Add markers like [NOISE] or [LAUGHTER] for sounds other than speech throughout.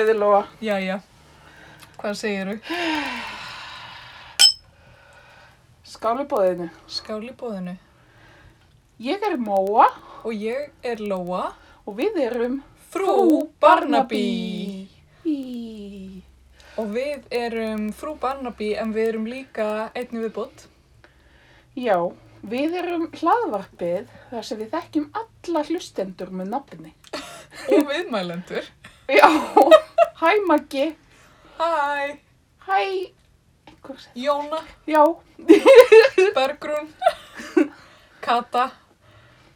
Auðurlóa. Jæja. Hvað segiru? Skál í bóðinu. Skál í bóðinu. Ég er Móa Og ég er Lóa. og við erum Frú Barnaby. Í. Og við erum Frú Barnaby en við erum líka einni viðbútt. Já, við erum hlaðvarpið þar sem við þekkjum alla hlustendur með nafni. Og viðmælendur. Já, hæ Maggi, Hæ. hæ, einhver sem, Jóna. já, [LAUGHS] Bergrún. Kata.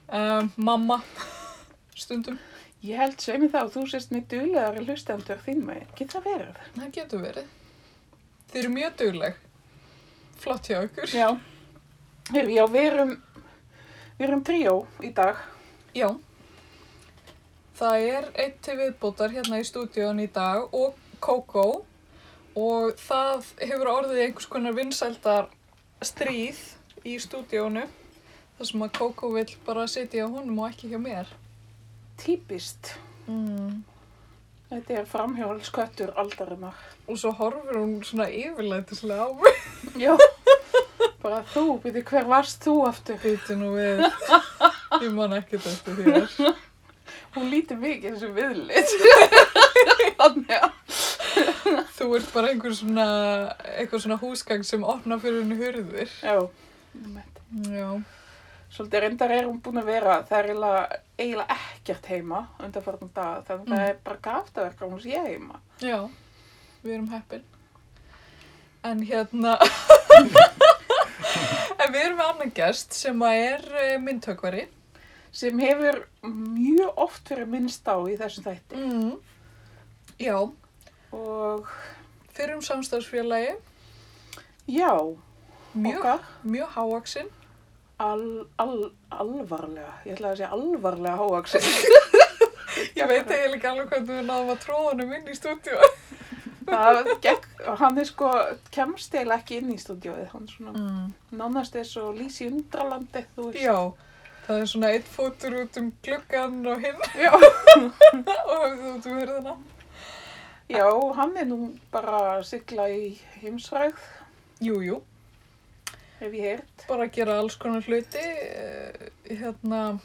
Um, mamma. Stundum. ég held sveimi þá að þú sést með duðlegari hlustendur þín með, geta verið. Það getur verið. Þið eru mjög dugleg. Flott hjá ykkur. Já, Heyrðu, já, við erum, við erum tríó í dag. Já. Það er einn til viðbótar hérna í stúdíón í dag og Kókó og það hefur orðið einhvers konar vinsældar stríð í stúdíónu þar sem að Kókó vill bara sitja á honum og ekki hjá mér. Típist, Mm. þetta er framhjálpsköttur aldarinnar. Og svo horfir hún svona yfirleitislega á mig. Já, bara þú, byrju, hver varst þú aftur? Býtu nú við. Ég man ekkert eftir þér. Hún lítur mikið eins og viðlit. [LAUGHS] Þannig að, Þú ert bara einhver svona, einhver svona húsgang sem opnar fyrir henni hurðir. já. Já. svolítið reyndar er hún búin að vera, það er eiginlega, eiginlega ekkert heima undanfartum dag, þannig að það Mm. er bara gaftaverk að hún sé heima. Já, við erum heppin. En hérna, [LAUGHS] en við erum með annan gest sem að er eh, myndhöggvari. Sem hefur mjög oft verið minnst á í þessum þætti. Mm. Já, Og fyrir um samstagsfélagi, já, mjög, mjög hávaksinn. al, al, alvarlega, ég ætla að segja alvarlega hávaxin. [LAUGHS] Ég veit eiginlega ekki alveg hvernig við náðum að tróða honum inn í stúdíu. [LAUGHS] Það gekk, hann er sko, kemst eiginlega ekki inn í stúdíóið, hann er svona Mm. nánast eins og Lísi undralandi, þú veist. Já, það er svona eitt fótur út um gluggan og hinn. [LAUGHS] Og út um hörðina. Já, hann er nú bara að sigla í heimsræð, Jú, jú. hef ég heyrt. bara að gera alls konar hluti eh, hérna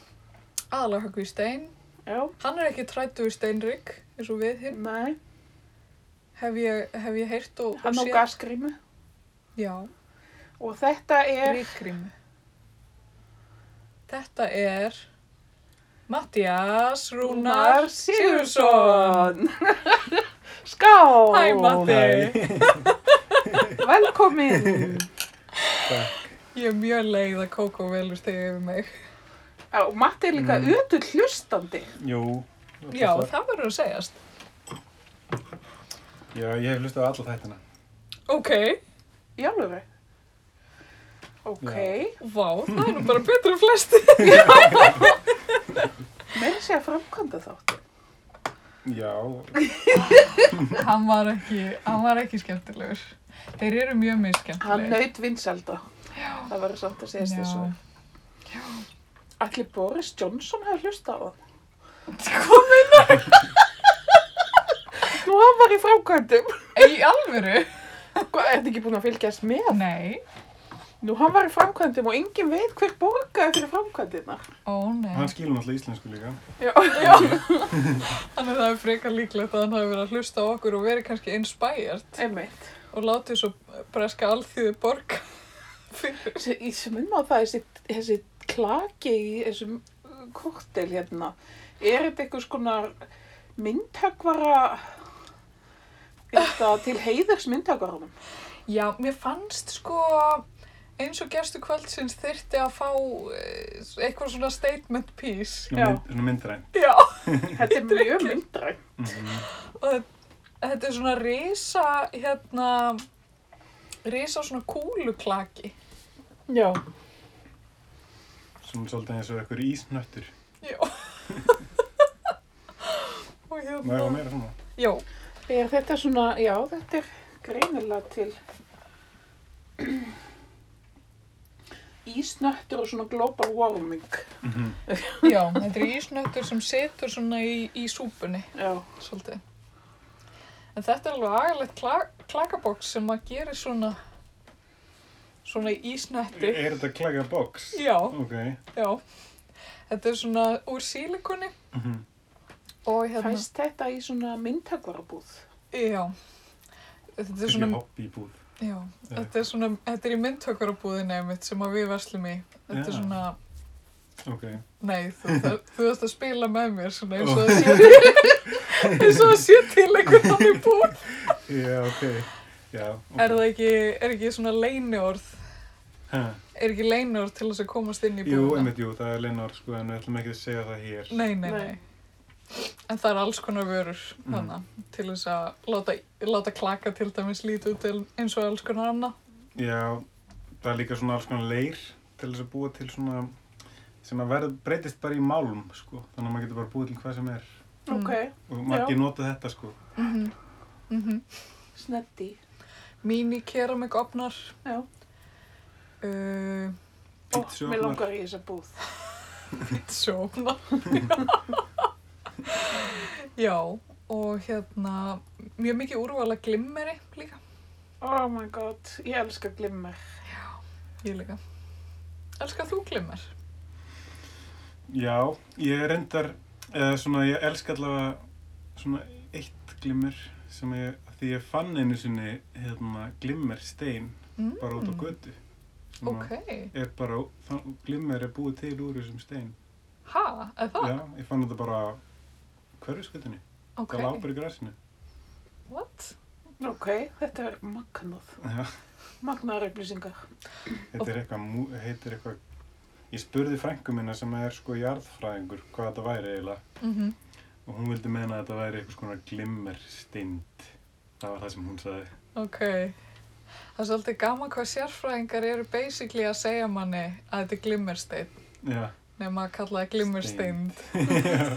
höggvi í stein. Já, hann er ekki trættu í steinrygg eins og við hinn nei, hef ég, hef ég heyrt og, hann og séð. gasgrímu. já, Og þetta er, ríkgrími þetta er Mattias Rúnar Sigursson Skál! Hæ, Matti. [LAUGHS] Velkomin! ég er mjög leið að Kókó velur þig yfir mig Já, og Matti er líka Mm. mm. ötull hlustandi. Jú. já, það verður að segjast Já, ég hef hlustað á alla þættina. ok, Í alveg. Ok, vá, það er nú bara betur en flesti með þess að framkvæmda þátt. Já, [LAUGHS] hann var ekki, hann var ekki skemmtilegur þeir eru mjög Hann misskemmtilegir naut vinselda. Það verður samt að segja þessu. Allir Boris Johnson hefur hlustað á hann. [LAUGHS] Hvað meinar? Nú hann var í framkvæmdum. Í alvöru? Er þetta ekki búin að fylgjast með? Nei. Nú hann var í framkvæmdum og enginn veit hver borgaði fyrir framkvæmdina. Ó, nei. hann skilur náttúrulega íslensku líka. Já. [LAUGHS] Já. Þannig að það er frekar líklegt að hann hafi verið að hlusta á okkur og verið kannski inspired Einmitt. og látið svo breska alþýðu borga fyrir. Í sem unna á það, þessi, þessi klaki í þessum koktel hérna, er þetta einhvers konar myndhöggvara, er þetta til heiðurs myndhöggvaranum? Já, mér fannst sko eins og gerstu kvöldsins þyrfti að fá eh, eitthvað svona statement piece. Svona, myndræn. [LAUGHS] Þetta er mjög myndræn. -hmm. Og þetta- er svona risa, hérna, risa svona kúluklaki. Já. Svona svolítið eins og eitthvað ísnöttur. Já. [LAUGHS] og hérna. hafa meira svona? Já, Er þetta svona, já, þetta er greinilega til ísnöttur og svona global warming. Mhm. Já, þetta er ísnöttur sem setur svona í, í súpunni, Já, svolítið. En þetta er alveg agalegt kla, klakaboks sem að gera svona, svona ísnötti. Er þetta klæga box? Já, Ok. já. Þetta er svona úr sílikoni Mhm. og hérna, fæst þetta í svona myndtökvarabúð. já. Þetta er svona, hobbybúð. Já, þetta er svona, þetta er í myndtökarabúðinni einmitt sem að við verslum í. Þetta er svona, Ok. nei, þú, það, þú [LAUGHS] veist að spila með mér svona eins og [LAUGHS] að sé, eins og að sé til einhvern þannig búð. Já, ok. Já, ok. Er það ekki, er ekki svona leiniorð, Ha. er ekki leiniorð til þess að komast inn í Jú, búðina? einmitt, jú, það er leinar, sko, en við ætlum ekki að segja það hér. Nei, nei, Nei. nei. En það er alls konar vörur Mm. þannig til þess að láta, láta klaka til dæmis lítið út til eins og alls konar annað. Já, það er líka svona alls konar leir til þess að búa til svona sem að verð, breytist bara í málm, sko. Þannig að maður getur bara búið til hvað sem er. Mm. Ok, Og margir nota þetta, sko. Mm -hmm. sneddi. Mini keramik opnar. Já. Uh, Ó, mér langar í þessa búð. [LAUGHS] pizza opnar. [LAUGHS] Já, og hérna mjög mikið úrvala glimmeri líka. Oh my god, ég elska glimmer. Ég líka. Elskar þú glimmer? Já, ég er reyndar, eða svona, ég elska allavega svona eitt glimmer sem ég, því ég fann einu sinni, hérna, glimmer stein Mm. bara út á götu. Ok. Er bara, glimmer er búið til úr þessum stein. Ha, er það? Já, ég fann þetta bara hverjuskutinni. Ok. Það lá bara í græsinu. What? Ok, þetta er magnað. Já, Magnaðar upplýsingar. þetta er eitthvað, heitir eitthvað, ég spurði frængu minna sem er sko jarðfræðingur hvað þetta væri eiginlega Mm og hún vildi meina að þetta væri eitthvað svona glimmer steind. Það var það sem hún sagði. Ok. Það er svolítið gaman hvað sérfræðingar eru basically að segja manni að þetta er glimmersteinn. Já. Nefn að kalla það glimmersteinn. Já.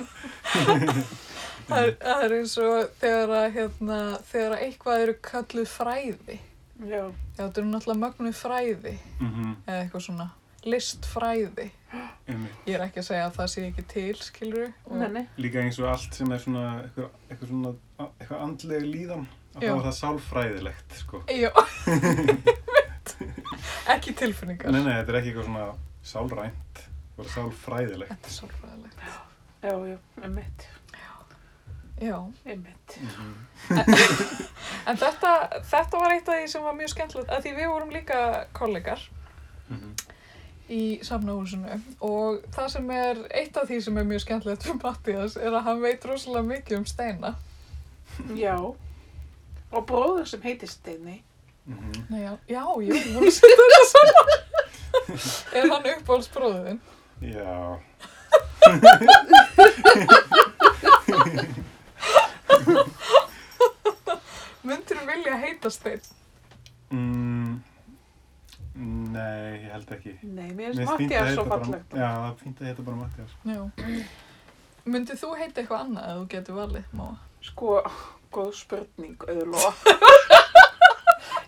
Það, er- það er eins og þegar að, hérna, þegar að eitthvað eru kalluð fræði. Já, Já, þetta eru náttúrulega mögnuð fræði Mhm, eða eitthvað svona listfræði. Ég er ekki að segja að það sé ekki til, skilur nei, nei. Líka eins og allt sem er svona eitthvað, eitthvað svona, eitthvað andleg líðan að þá er það sálfræðilegt, sko. Já, [LAUGHS] ekki tilfinningar. Nei, nei, þetta er ekki eitthvað svona sálrænt, það er sálfræðilegt. Þetta er sálfræðilegt. Já, já, einmitt, Já, einmitt. Mhm. en þetta, þetta var eitt af því sem var mjög skemmtilegt, að því við vorum líka kollegar Mhm. í safnahúsinu og það sem er, eitt af því sem er mjög skemmtilegt fyrir Mattias er að hann veit rosalega mikið um steina. Já. Og bróður sem heitir Steini. Mhm. Nei, já, já, ég er búin að setja þetta saman. [LAUGHS] er hann uppáhaldsbróðin? Já. Myndir þú vilja heita stein? Mm, nei, ég held ekki. Nei, mér finnst finnst að Mattias svo bara- fallegt. Já, það er fínt að heita bara Mattias. Já. Myndir þú heita eitthvað annað ef þú getur valið, Máa? Sko, góð spurning, auðvitað.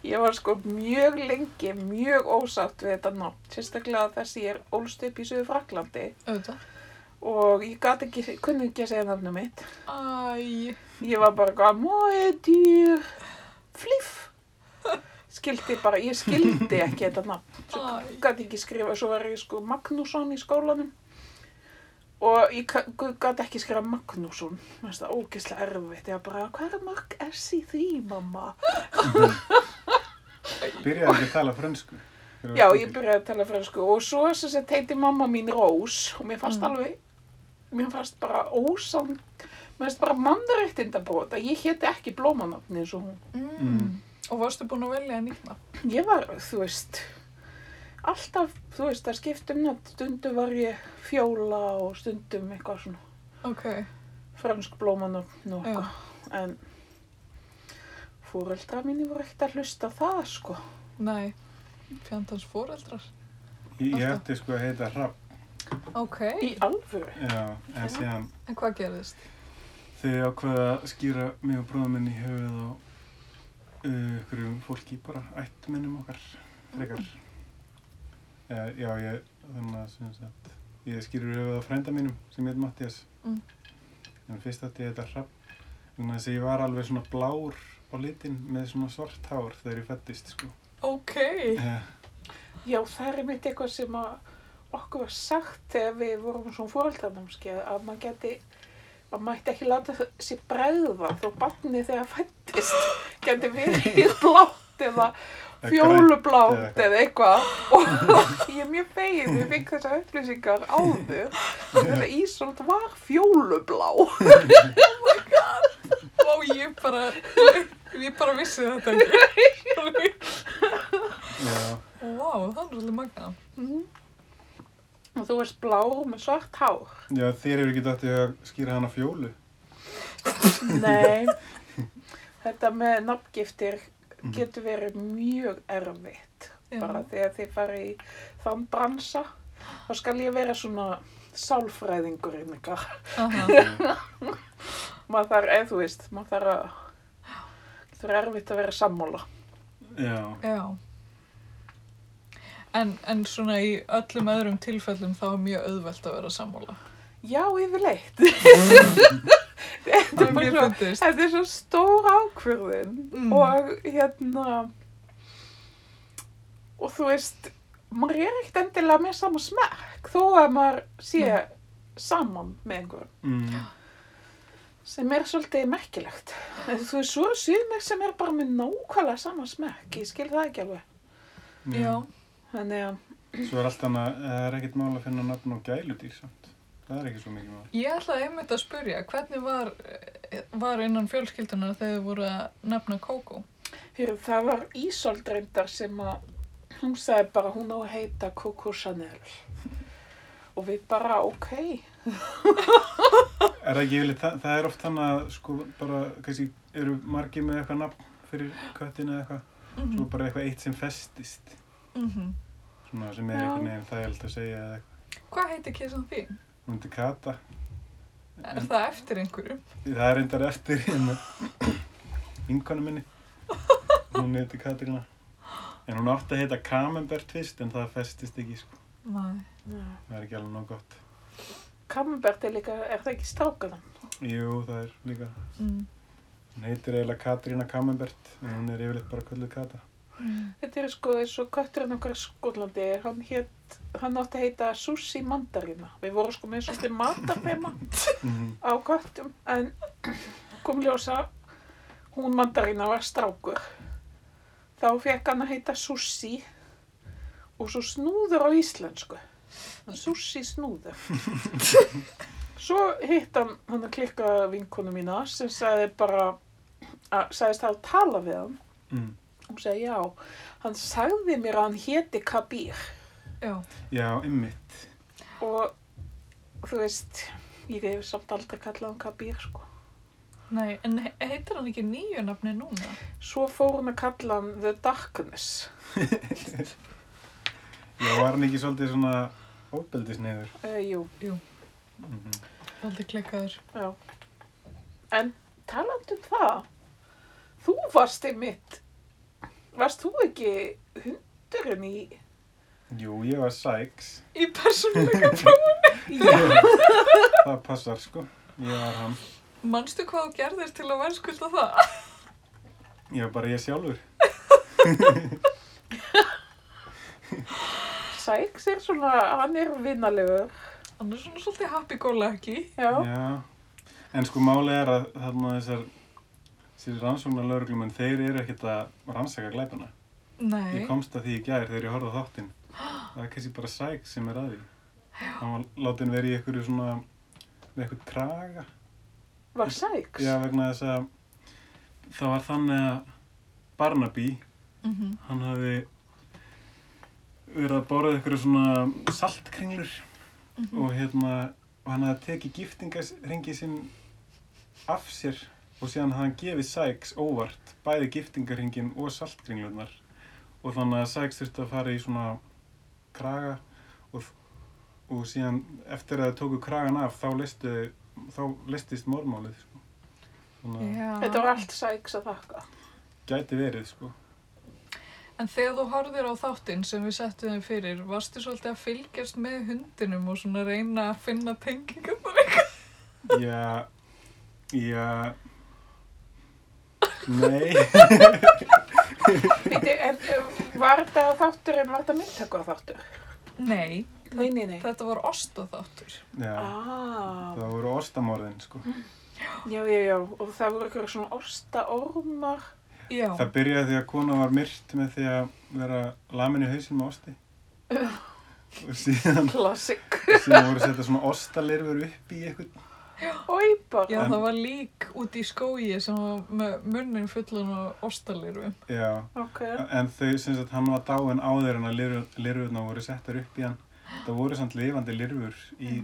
Ég var sko mjög lengi, mjög ósátt við þetta nafn. Sérstaklega þess að ég er ólst upp í Suður Fraklandi Auðvitað. og ég gat ekki, kunni ekki að segja nafnum mitt. Æ, Ég var bara eitthvað, móið dýr, fliff. Skildi bara, ég skildi ekki þetta nafn. Svo gæti ekki skrifa, svo var ég sko Magnússon í skólanum og ég gæti ekki skrifa Magnússon. Mér finnst það ógeðslega erfitt. Ég var bara, hvað er marg S í því, mamma? [LAUGHS] Byrjaði ekki að tala frönsku. þegar Já, ég byrjaði að tala fransku og svo sem sagt heiti mamma mín Rós og mér fannst Mm. alveg, mér fannst bara ósam, mér fannst bara mannréttindabrót að ég héti ekki blómanafni eins og hún. Mm. Mm. Og varstu búin að velja nýtt nafn? Ég var, þú veist, alltaf, þú veist, að skiptum nöfn, stundum var ég fjóla og stundum eitthvað svona Ok. fransk blómanöfn og eitthvað. En fóreldra mínu voru ekkert að hlusta á það, sko. Nei. Fjandans fóreldrar. Ég, ætti sko að heita Rapp. Ok. Í alvöru. Já, en síðan En hvað gerðist? þegar ég ákveða að skýra mig og bróða minn í höfuð á uh, einhverjum fólki bara ættuminnum okkar frekar. Eh, já, ég, þannig að sem sagt, ég skýrur höfuð á frænda mínum sem heit Mattias. Mm. En fyrst átti ég þetta hrapp, þannig að þess að ég var alveg svona blár á litin með svona svart hár þegar ég fættist, sko. Ok. Eh, Já, það er einmitt eitthvað sem okkur var sagt þegar við vorum svona fóröldarnámskeið að maður geti, að maður ætti ekki láta sér bregða þó barnið þegar fættist geti verið [LAUGHS] blátt eða fjólublátt eða eitthvað og ég er mjög fegin við fengum þessar upplýsingar áður þess að Ísolt var fjólublá [LAUGHS] Vá, ég bara, ég bara vissi þetta ekki. Já, Vá, það er svolítið magna. Mhm. og þú varst blá með svart hár já, þér hefur ekki dættið að skýra hana fjólu. Nei, [LAUGHS] þetta með nafngiftir Mhm. getur verið mjög erfitt. Já. Bara þegar þið fara í þann bransa, þá skal ég vera svona sálfræðingurinn ykkar. Aha. [LAUGHS] Maður þarf, eða þú veist, maður þarf að, það er erfitt að vera sammála. Já, Já. En, en svona í öllum öðrum tilfellum þá er mjög auðvelt að vera sammála. Já, yfirleitt. [LAUGHS] þetta, Það er svo, fundist. þetta er svo stór ákvörðin Mm. og hérna, og þú veist, maður er ekkert endilega með sama smekk þó að maður sé saman með einhverjum mm, sem er svolítið merkilegt. Þú veist, svo er sumir sem er bara með nákvæmlega sama smekk, ég skil það ekki alveg. Já. Þannig að, Svo er allt annað, það er ekkert mál að finna nafn á gæludýr samt. Það er ekki svo mikið mál. Ég ætlaði einmitt að spurja, hvernig var, var innan fjölskyldunar þegar þið voru að nefna Kókó? Heyrðu, það var Ísold reyndar sem að hún sagði bara hún á að heita Coco Chanel. Og við bara, ok. Er það ekki yfirleitt, það, það er oft þannig að sko bara, kannski eru margir með eitthvað nafn fyrir köttin eða eitthvað, Mm svo bara eitthvað eitt sem festist, svona sem er Já. einhvern veginn þægild að segja eða eitthvað. Hvað heitir kísan þín? Hún heitir Kata, Er það eftir einhverjum? það er reyndar eftir vinkonu minni, hún heitir Katarína. En hún átti að heita Camembert fyrst en það festist ekki sko, Nei. það er ekki alveg nóg gott. Camembert er líka, er það ekki strákaðan? Jú, það er líka, Mm. hún heitir eiginlega Katarína Camembert en hún er yfirleitt bara kölluð Kata. Þetta er sko eins og kötturinn okkar í Skotlandi, hann hétt, hann átti að heita Sushi Mandarina. Við vorum sko með svolítið matarfema Mm á köttum, en kom ljósa, hún Mandarina var strákur. Þá fekk hann að heita Sushi og svo snúður á íslensku. Sushi snúður. Svo hitt hann, hann að klikka vinkonu mína sem sagði bara, að, sagðist að tala við hann. Mm. Hún segi já, hann sagði mér að hann héti Kabir Já. Já, ymmit. og þú veist, ég hef samt aldrei kallað hann Kabir sko. Nei, en he- heitir hann ekki nýju nafni núna? Svo fór hún að kalla hann The Darkness. [LAUGHS] Já, var hann ekki svolítið svona óbeldisneiður? Uh, jú, Mm -hmm. Aldrei klikkaður. já. En talandi um það, þú varst einmitt, varst þú ekki hundurinn í... Jú, ég var Sykes. Í persónuleika próf. [LAUGHS] Já, Það passar sko. Ég var hann. Manstu hvað þú gerðir til að verðskulda það? Ég var bara ég sjálfur. [LAUGHS] [LAUGHS] Sykes er svona, hann er vinnalegur. Hann er svona svolítið happy-go-lucky. Já. Já. En sko málið er að þarna þessar, þessir rannsóknar lauruglumenn, þeir eru ekkert að rannsaka glæpana. Nei. Ég komst að því í gær þegar ég horfði á þáttinn. Það er kannski bara Sykes sem er að því. Hann var látin verið í einhverju svona, með eitthvað kraga. Var Sykes? Já, vegna þess að það var þannig að Barnaby, Mm hann hafði verið að borða einhverju svona saltkringlur Mhm. og hérna, og hann hafði tekið giftingarringi sinn af sér og síðan hafði hann gefið Sykes óvart bæði giftingarringin og saltkringlurnar og þannig að Sykes þurfti að fara í svona kraga og, og síðan eftir að það tóku kragan af þá listu, þá listist mormálið sko. Þetta var allt Sykes að þakka. gæti verið sko En þegar þú horfðir á þáttinn sem við settum þeim fyrir, varstu svolítið að fylgjast með hundinum og svona reyna að finna tengingar eitthvað? Já, já, nei, Bíddu, en var þetta þátturinn, var þetta myndtökur þáttur? Nei, Nei, nei, nei. þetta var ostaþáttur. já, Ah, það voru ostamorðin, sko. já, já, já, og það voru eitthvað svona ostaormar. Já, Það byrjaði því að kona var myrt með því að vera lamin í hausinn með osti. Og síðan, Klassik. síðan voru að setja svona ostalirfur upp í eitthvað. Ói bara. já En- það var lík út í skógi sem var með munnin fullan á ostalirfum. Já, Ok. en þau, sem sagt, hann var dáin áður en að lirfur- lirfurnar voru settar upp í hann. Það voru samt lifandi lirfur í,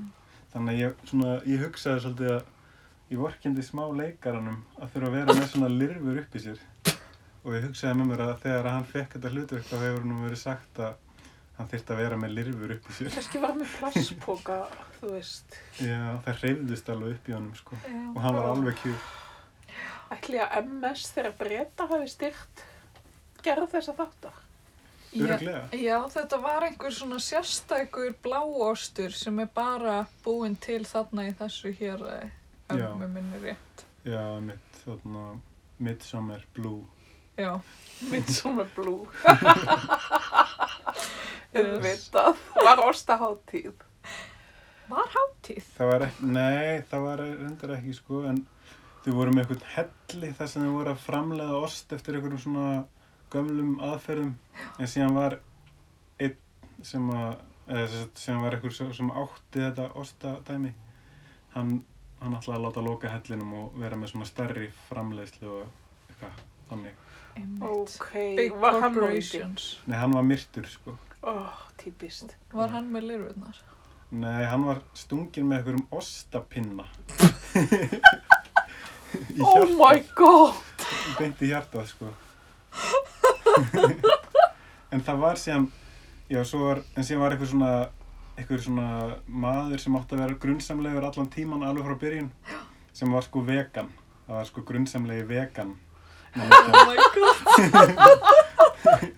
þannig að ég, svona, ég hugsaði svolítið að ég vorkendi smá leikaranum að þurfa að vera með svona lirfur upp í sér. Og ég hugsaði með mér að þegar hann fekk þetta hlutverk þá hefur nú verið sagt að hann þyrfti að vera með lirfur upp í sér. Kannski var með plastpoka, þú veist. Já, það hreyfðist alveg upp í honum, sko. Já. Og hann var alveg kjúr. Ætli að MS þegar breyta hafi styrt gerð þessa þáttar. Já, já, þetta var einhver svona sérstækur bláostur sem er bara búinn til þarna í þessu hér, eh, mér minnir rétt. Já, mitt, þarna, Midsummer Blue. Já, Midsummer Blue. [LAUGHS] Umvitað. Var ostaháttíð. var hátíð. Það var ekki, nei, það var reyndar ekki sko, en þau voru með eitthvað helli þar sem þau voru að framleiða ost eftir einhverjum svona gömlum aðferðum, en síðan var einn sem að, eða sem var einhver sem- sem átti þetta ostadæmi, hann, hann ætlaði að láta loka hellinum og vera með svona stærri framleiðslu og eitthvað þannig. Ok. Big var hann núndi? corporations. Nei, hann var myrtur sko. Ó, típist. Var hann með lirfurnar? Nei, hann var stungin með einhverjum ostapinna. [LAUGHS] Í Oh hjartað. my god. beint í hjartað sko [LAUGHS] en það var síðan já, svo var, en síðan var eitthvað svona eitthvað svona maður sem átti að vera grunnsamlegur allan tíman alveg frá byrjun sem var sko vegan það var sko grunnsamlegi vegan Oh my god. [LAUGHS]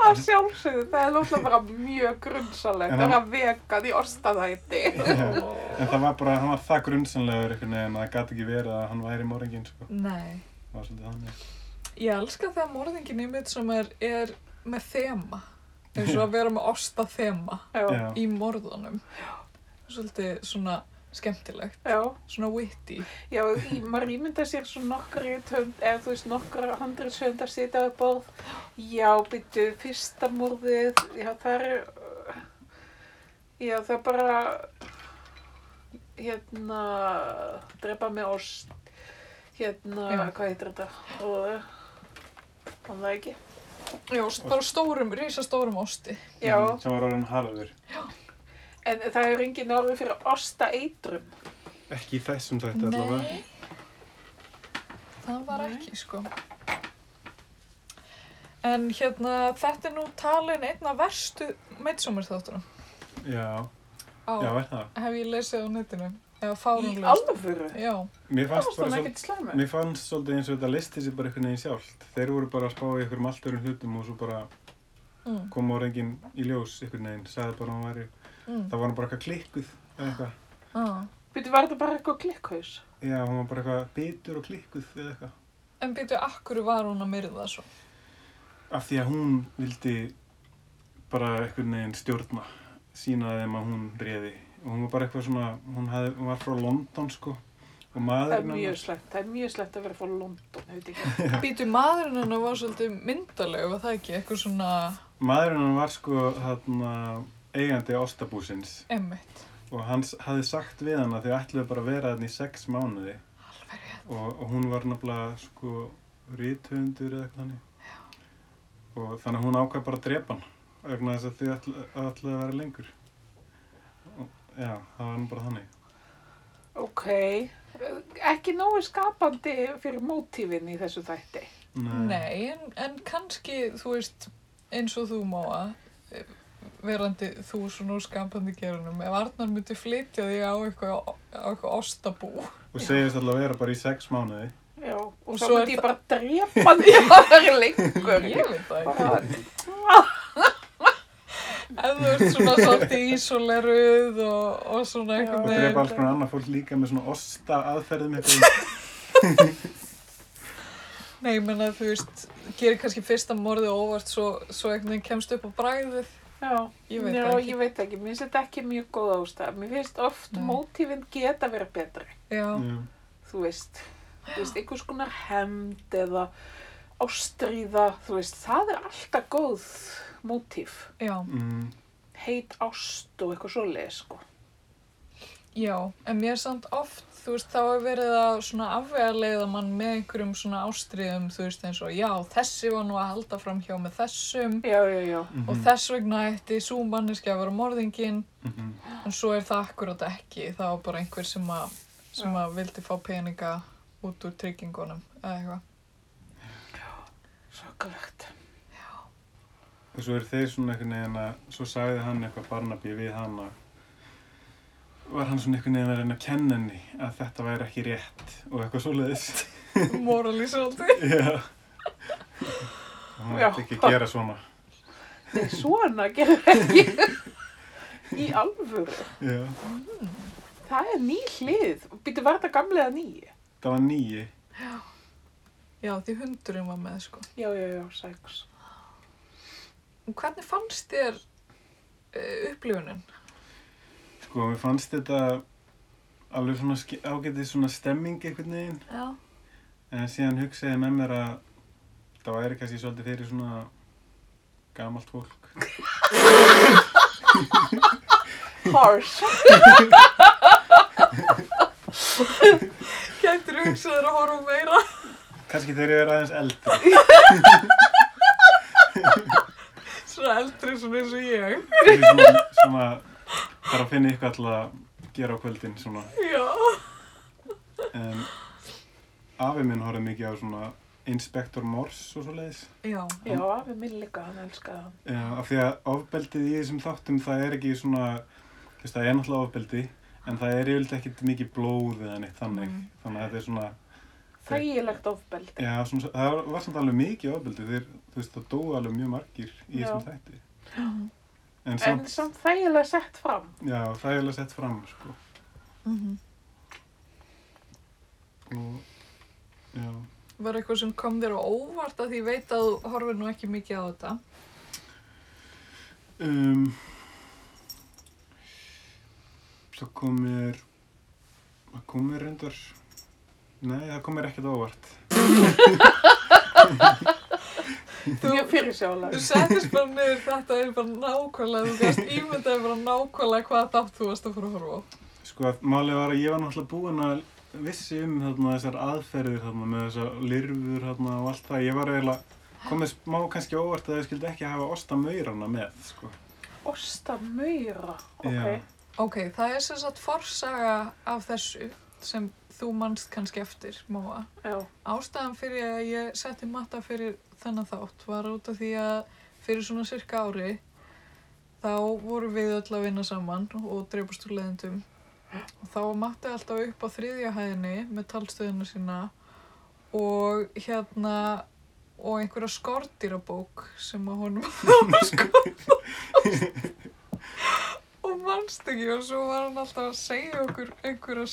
Það sjálfsögðu, það er náttúrulega bara mjög grunnsalegt En að hann- vera vegan í ostadæti. en það var bara, hann var það grunnsamlegur einhvern veginn að það gæti ekki verið að hann væri morgingin sko, Nei. það var svolítið þannig Ég elska þegar morðingin í mitt sem er, er með þema. eins og að vera með [LAUGHS] Já. í morðunum. Svolítið svona skemmtilegt. já, Svona witty. já, í, maður ímynda sér svo nokkra hönd, eða þú veist nokkra handriðshöndar sitja við borð. Já, byttu, fyrsta morðið, já, það er, já, það er bara, hérna, drepa með ost, hérna, Já. hvað heitir þetta? Og, hann það ekki? Já, bara stórum, risastórum osti. Já, sem var orðin harður en það er engin orðið fyrir osta eitrum. ekki í þessum þætti allavega Nei. Það var Nei. ekki, sko. En hérna, þetta er nú talin einn af verstu meitsumur þáttunum. já, Á, já, er það hef ég lesið á netinu. Eða Í fárunlega. alvöru? Já, mér Það fannst þannig svo ekkert slæmur. Mér fannst svolítið eins og þetta listi sér bara einhvern veginn sjálft. Þeir voru bara að spá í einhverjum allt öðrum hlutum og svo bara mm, kom ára enginn í ljós einhvern veginn, sagði bara að hann væri, mm. það var hann bara eitthvað klikkuð eða eitthvað. Ah. Býttu, var þetta bara eitthvað klikkhaus? Já, hún var bara eitthvað bitur og klikkuð eða eitthvað. En byrju, akkur var hún að myrða svo? Af því að hún vildi bara einhvern veginn stjórna, sína þeim að hún réði. Og hún var bara eitthvað svona, hún, hafði, hún var frá London sko og Það er mjög hennar- slæmt, það er mjög slæmt að vera frá London, heit ekki. [LAUGHS] Byrju, maðurinn hennar var svolítið myndaleg, var það ekki? Eitthvað svona Maðurinn hann var sko þarna eigandi ostabúsins emmitt. og hann s- hafði sagt við hann að þau ætluðu bara að vera þarna í sex mánuði. Og, og hún var náttúrulega sko ríthundur eða eitthvað og þannig að hún ákvað bara að drepa hann vegna þess að þau ætlu- ætluðu að vera lengur. Og, já, það var nú bara þannig. Ok, ekki nógu skapandi fyrir mótífin í þessu þætti. Nei, en, en kannski, þú veist, eins og þú máa, verandi þú svona úr skapandi gerunum, ef Arnar myndi flytja þig á eitthvað, á eitthvað ostabú. og segist alltaf að vera bara í sex mánuði Já, og, Og svo myndi ég bara drepa því að [LAUGHS] það er lengur. Ég veit það ekki. Ef þú ert svona svolítið ísoleruð og, og svona einhvern Og drepa alls konar annað fólk líka með svona osta aðferðum eitthvað. Nei, ég menna þú veist, gerir kannski fyrsta morðið óvart svo, svo einhvern veginn kemst upp á bragðið. Já, Ég veit ekki. ég veit ekki, mér finnst þetta ekki mjög góð ástæð. Mér finnst oft Nei. mótífin geta verið betri, Já, þú veist. Þú veist, einhvers konar hemd eða ástríða, þú veist, það er alltaf góð mótíf. já, Mm. Heit ást og eitthvað svoleið, sko. já. En mér er samt oft, þú veist, þá er verið að svona afvegarleiða mann með einhverjum svona ástriðum, þú veist, eins og já, þessi var nú að halda fram hjá með þessum Já, já, já. Mhm. og þess vegna ætti svo manneski að vera morðinginn Mhm. en svo er það akkurat ekki. Það var bara einhver sem að, sem að vildi fá peninga út úr tryggingunum eða eitthvað. Svakalegt. Og svo er þeir svona einhvern veginn að, svo sagði hann eitthvað Barnaby við hann að, var hann svona einhvern veginn að reyna að kenna henni að þetta væri ekki rétt og eitthvað svoleiðis. [LAUGHS] Moralísandi. [LAUGHS] Já. Já. ætti ekki að gera svona. Nei, svona gerir ekki. [LAUGHS] Í alvöru. Já. Það er ný hlið. Býttu, var þetta gamlega ný? Það var nýji. Já, því hundurinn var með, sko. Já, já, já. Og hvernig fannst þér uh, upplifunin? Sko, mér fannst þetta alveg svona ágætið svona stemming einhvern veginn. Já. En síðan hugsaði ég með mér að það væri kannski svolítið fyrir svona gamalt fólk. Harsh. Gætir hugsaður að horfa meira? Kannski þegar ég er aðeins eldri. Svona eldri svona eins og ég. Kannski svona, svona bara að finna eitthvað til að gera á kvöldin svona. Já. En afi minn horfði mikið á svona Inspector Morse og svo leiðis. Já. Já, afi minn líka, hann elskaði hann. Já, af því að ofbeldið í þessum þáttum það er ekki svona, þú veist það er náttúrulega ofbeldi, en það er yfirleitt ekkert mikið blóð eða neitt þannig. Mm. Þannig að þetta er svona, Þægilegt ofbeldi. já, svona, það var samt alveg mikið ofbeldi, þeir, þú veist það dói alveg mjög margir í Já. þessum þætti. En En samt, samt þægilega sett fram. já, alveg sett fram, sko. Mm Og, já, Var eitthvað sem kom þér á óvart að því veit að þú horfir nú ekki mikið á þetta? um, það kom mér, það kom mér reyndar, nei, það kom mér ekkert á [LAUGHS] [LAUGHS] óvart. Mjög fyrirsjálega. Þú settist bara niður þetta er bara nákvæmlega, þú gæst ímyndaði bara nákvæmlega hvað þátt þú varst að fara að horfa á. Sko, málið var að ég var náttúrulega búinn að vissi um þarna þessar aðferðir þarna með þessar lirfur þarna og allt það. Ég var eiginlega komið smá kannski óvart að ég skildi ekki hafa osta maurana með, sko. Osta möyra. Ok. Já. Ok, það er sem sagt forsaga af þessu sem þú manst kannski eftir, Móa. Já. Ástæðan fyrir að ég setti matta fyrir þennan þátt var út af því að fyrir svona cirka ári þá voru við öll að vinna saman og dreipast úr leðendum og þá var Matti alltaf upp á þriðja hæðinni með talstöðuna sína og hérna og einhverja skordýrabók sem að honum [LAUGHS] sko og mannst ekki og svo var hann alltaf að segja okkur einhverja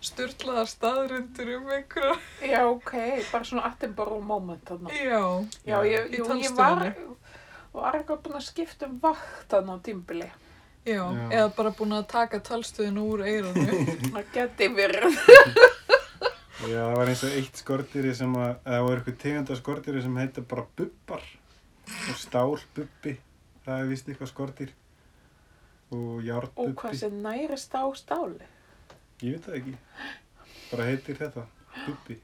styrlaðar staðrindur um einhverja Já, ok. Bara svona Attenborough moment þarna. já, Já, ég, Í jú, ég var, var eitthvað búin að skipta um vakt þarna á tímbili. já, Já. eða bara búin að taka talstöðinu úr eiranu [LAUGHS] Það geti verið. Já, það var eins og eitt skordýri sem að, eða voru eitthvað tegunda skordýri sem heitir bara bubbar. Og stálbubbi, það er vist eitthvað skordýr. Og Og hvað sem nærist á stáli. Ég veit það ekki. Bara heitir þetta, bubbi.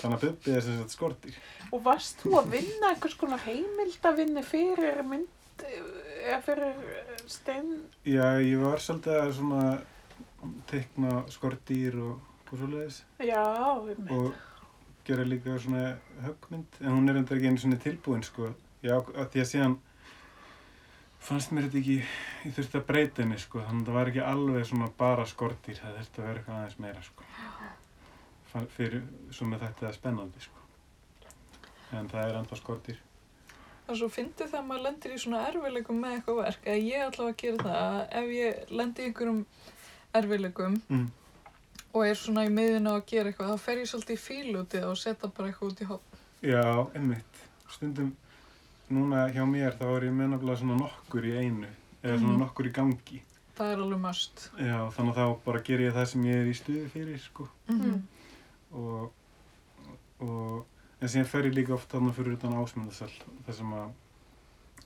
Þannig að bubbi er sem sagt skordýr. Og varst þú að vinna einhvers konar heimildavinni fyrir mynd, eða fyrir eh, stein, Já, ég var svolítið að svona teikna skordýr og, og svoleiðis. já, við með. og gera líka svona höggmynd en hún er enda ekki einu svona tilbúin sko já, því að síðan fannst mér þetta ekki ég þurfti að breyta henni sko þannig að það var ekki alveg svona bara skordýr það þurfti að vera eitthvað aðeins meira sko fyrir svo með þetta spennandi sko en það er enda Það er svo fyndið þegar maður lendir í svona erfileikum með eitthvað verk, eða ég allavega að gera það, að ef ég lendi í einhverjum erfileikum Mm. og er svona í miðinu að gera eitthvað, þá fer ég svolítið í fílútið og setja bara eitthvað út í hopn. Já, einmitt. Stundum, núna hjá mér þá er ég með nefnilega svona nokkur í einu, eða svona Mhm. nokkur í gangi. Það er alveg must. Já, þannig að þá bara ger ég það sem ég er í stuði fyrir, sko. Mm Og, og, en síðan fer ég líka oft þarna fyrir utan ásmundasal, það sem að,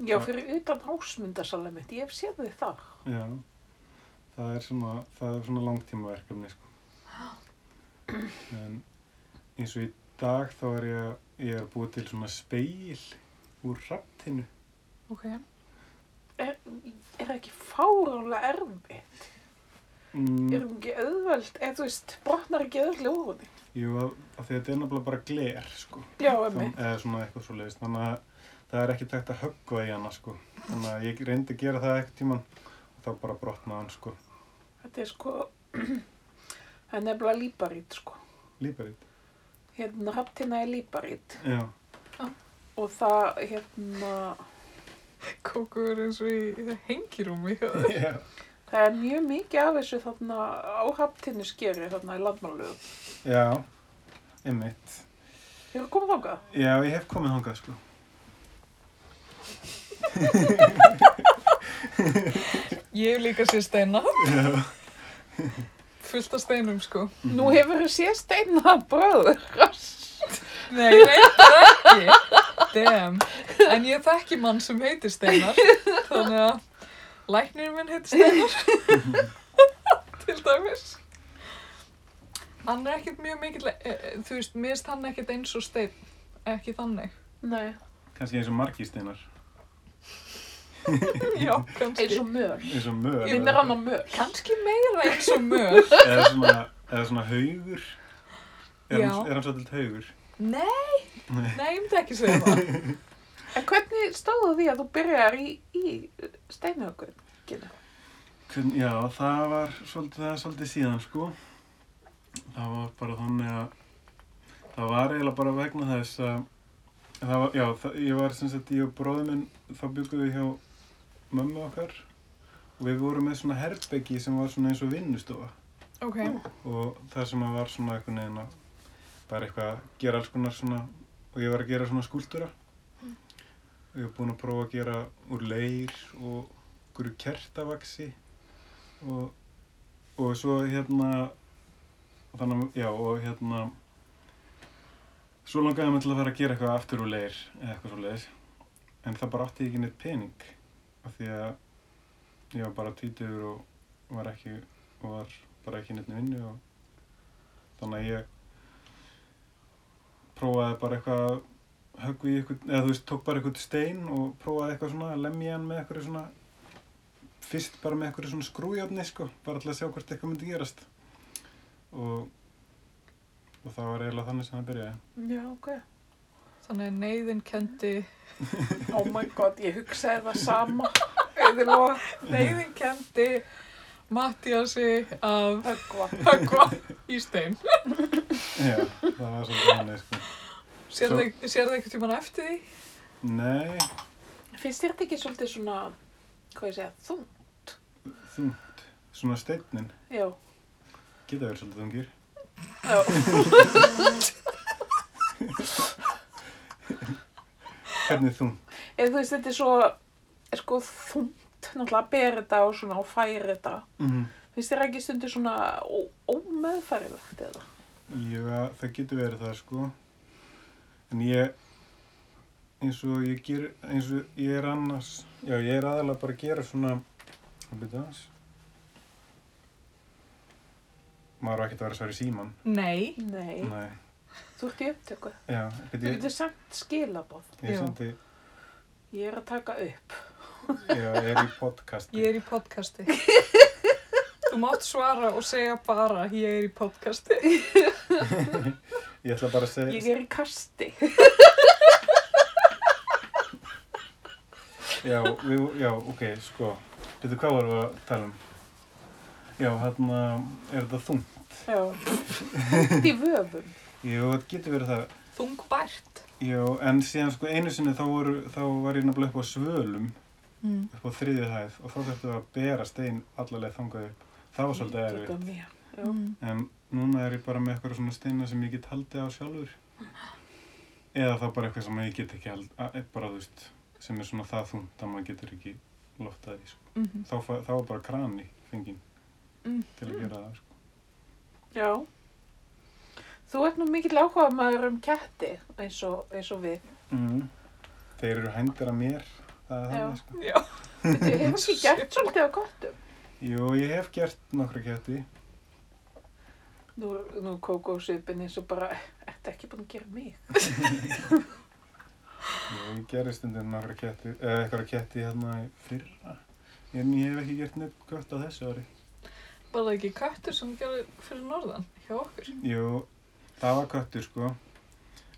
Já, fyrir utan ásmundasalum mitt, ég hef séð þið þar. já, það er svona, það er svona langtímaverkefni, sko. [CLEARS THROAT] En eins og í dag þá er ég, ég er að búa til svona speil úr rapptinu. Ok. Er, er ekki fáránlega erfitt? Mm. Er hún ekki auðveld, eða þú veist, brotnar ekki auðveld úr henni? Jú, af, því að þetta er nefnilega bara gler, sko. Já, emmi. eða svona eitthvað svo leiðist. Þannig að það er ekki tægt að höggva í hana, sko. Þannig að ég reyndi að gera það eitthvað tíman og þá bara brotnaði hann, sko. Þetta er sko, [CLEARS THROAT] það er nefnilega líparít, sko. Líparít. Hérna, haftina er líparít Já. Og það, hérna, Kókur eins og í hengirúmi. [LAUGHS] Já. það er mjög mikið af þessu þarna á haftinu skeri þarna í landmannlöðum. Já. Einmitt. Hefur komið þangað? Já, ég hef komið þangað, sko. [LAUGHS] Ég hef líka séð steina. Fullt af steinum, sko. Nú hefur þú séð steina bröður. [LAUGHS] Nei, reyndar ekki. Damn. En ég þekki mann sem heitir Steinar. Þannig að læknirinn minn heitir Steinar. [LAUGHS] Til dæmis. Hann er ekkert mjög mikill, e, e, þú veist, finnst hann ekkert eins og Steinn. Ekki þannig. Nei, Kannski eins og margisteinar. [LAUGHS] Já, kannski. eins og möl. Eins og möl. Minnir hann á möl. Kannski meira eins og möl. Eða svona, eða svona haugur. Er hann, er hann svolítið haugur? Nei, Nei. ég myndi ekki segja það. [LAUGHS] En hvernig stóðu því að þú byrjar í, í? Hvern, já, það var svolítið, svolítið síðan, sko. Það var bara þannig að það var eiginlega bara vegna þess að það var, já, það, ég var sem sagt, ég og bróður minn, þá byggum við hjá mömmu okkar og við vorum með svona herbeggi sem var svona eins og vinnustofa Ok, og það sem var svona eitthvað neðin að bara eitthvað að gera alls konar svona og ég var að gera svona skúltúra og ég var búinn að prófa að gera úr leir og einhverju kertavaksi og, og svo hérna þannig já og hérna svo langaði mig til að fara að gera eitthvað aftur úr leir eða eitthvað svo leiðis en það bara átti ekki neitt pening af því að ég var bara tvítugur og var ekki og var bara ekki neitt vinnu og þannig að ég prófaði bara eitthvað að höggvi í eitthvað, eða þú veist, tók bara eitthvað stein og prófaði eitthvað svona að lemja hann með eitthvað svona fyrst bara með eitthvað svona skrújárni sko, bara til að sjá hvort eitthvað myndi gerast og og það var eiginlega þannig sem það byrjaði Já, ok. þannig að neyðin kendi, [LAUGHS] Oh my god, ég hugsaði það sama. [LAUGHS] Neyðin kendi Mattiasi að höggva. höggva í stein. [LAUGHS] Já, það var svolítið þannig sko Sér Svo- það eitthvað tíman eftir því? Nei, Finnst þér þetta ekki svolítið svona, hvað ég segja, þú? þungt Svona steinnin Já. geta verið svolítið þungir Já. [LAUGHS] Hvernig þungt? Eða þú veist, þetta er svo, er sko þungt, náttúrulega að bera þetta og svona og færa þetta. Mm Finnst þér ekki stundir svona ómeðfærilegt eða? Já, það getur verið það sko En ég eins og ég ger eins og ég er annars já, ég er aðalega bara að gera svona hvað byrja það maður á ekki að vera að svara í síman Nei. Nei. Nei, Þú ert í upptöku. já, Þú getur sagt skilabóð. ég Já. sendi Ég er að taka upp. já, ég er í podcasti Ég er í podcasti. [LAUGHS] Þú mátt svara og segja bara ég er í podcasti. [LAUGHS] ég ætla bara að segja Ég er í kasti. já, við, já, ok, sko veitu hvað vorum við að tala um já, hérna er þetta þungt Já. Þungt í vöfum. Jú, það getur verið það Þungbært. Jú, en síðan sko einu sinni þá, voru, þá var ég nefnilega upp á svölum, Mm. upp á þriðju hæð og þá þurftum við að bera stein allarleið þangað upp. Það var svolítið erfitt. Mm. En núna er ég bara með eitthvað svona steina sem ég get haldið á sjálfur. Eða þá bara eitthvað sem ég get ekki haldið, að- bara þú veist, sem er svona það þungt að maður getur ekki loftað í, sko. Mhm. Þá, fa- þá var bara krani fenginn Mm. til að gera það, sko. Já. Þú ert nú mikill áhuga maður um ketti eins og, eins og við. Mm. Þeir eru hændir að mér, það er Já. það, sko. Já. Þú hefur ekki gert svolítið á kottum. Jú, ég hef gert nokkra ketti. Nú, nú kókó svipin eins og bara, ertu ekki búin að gera mig? Ég gerði nokkra ketti, eða eitthvað ketti hérna fyrra. En ég hef ekki gert neitt gott á þessu ári. Var það ekki köttur sem gerði fyrir norðan hjá okkur? Jú, það var köttur, sko.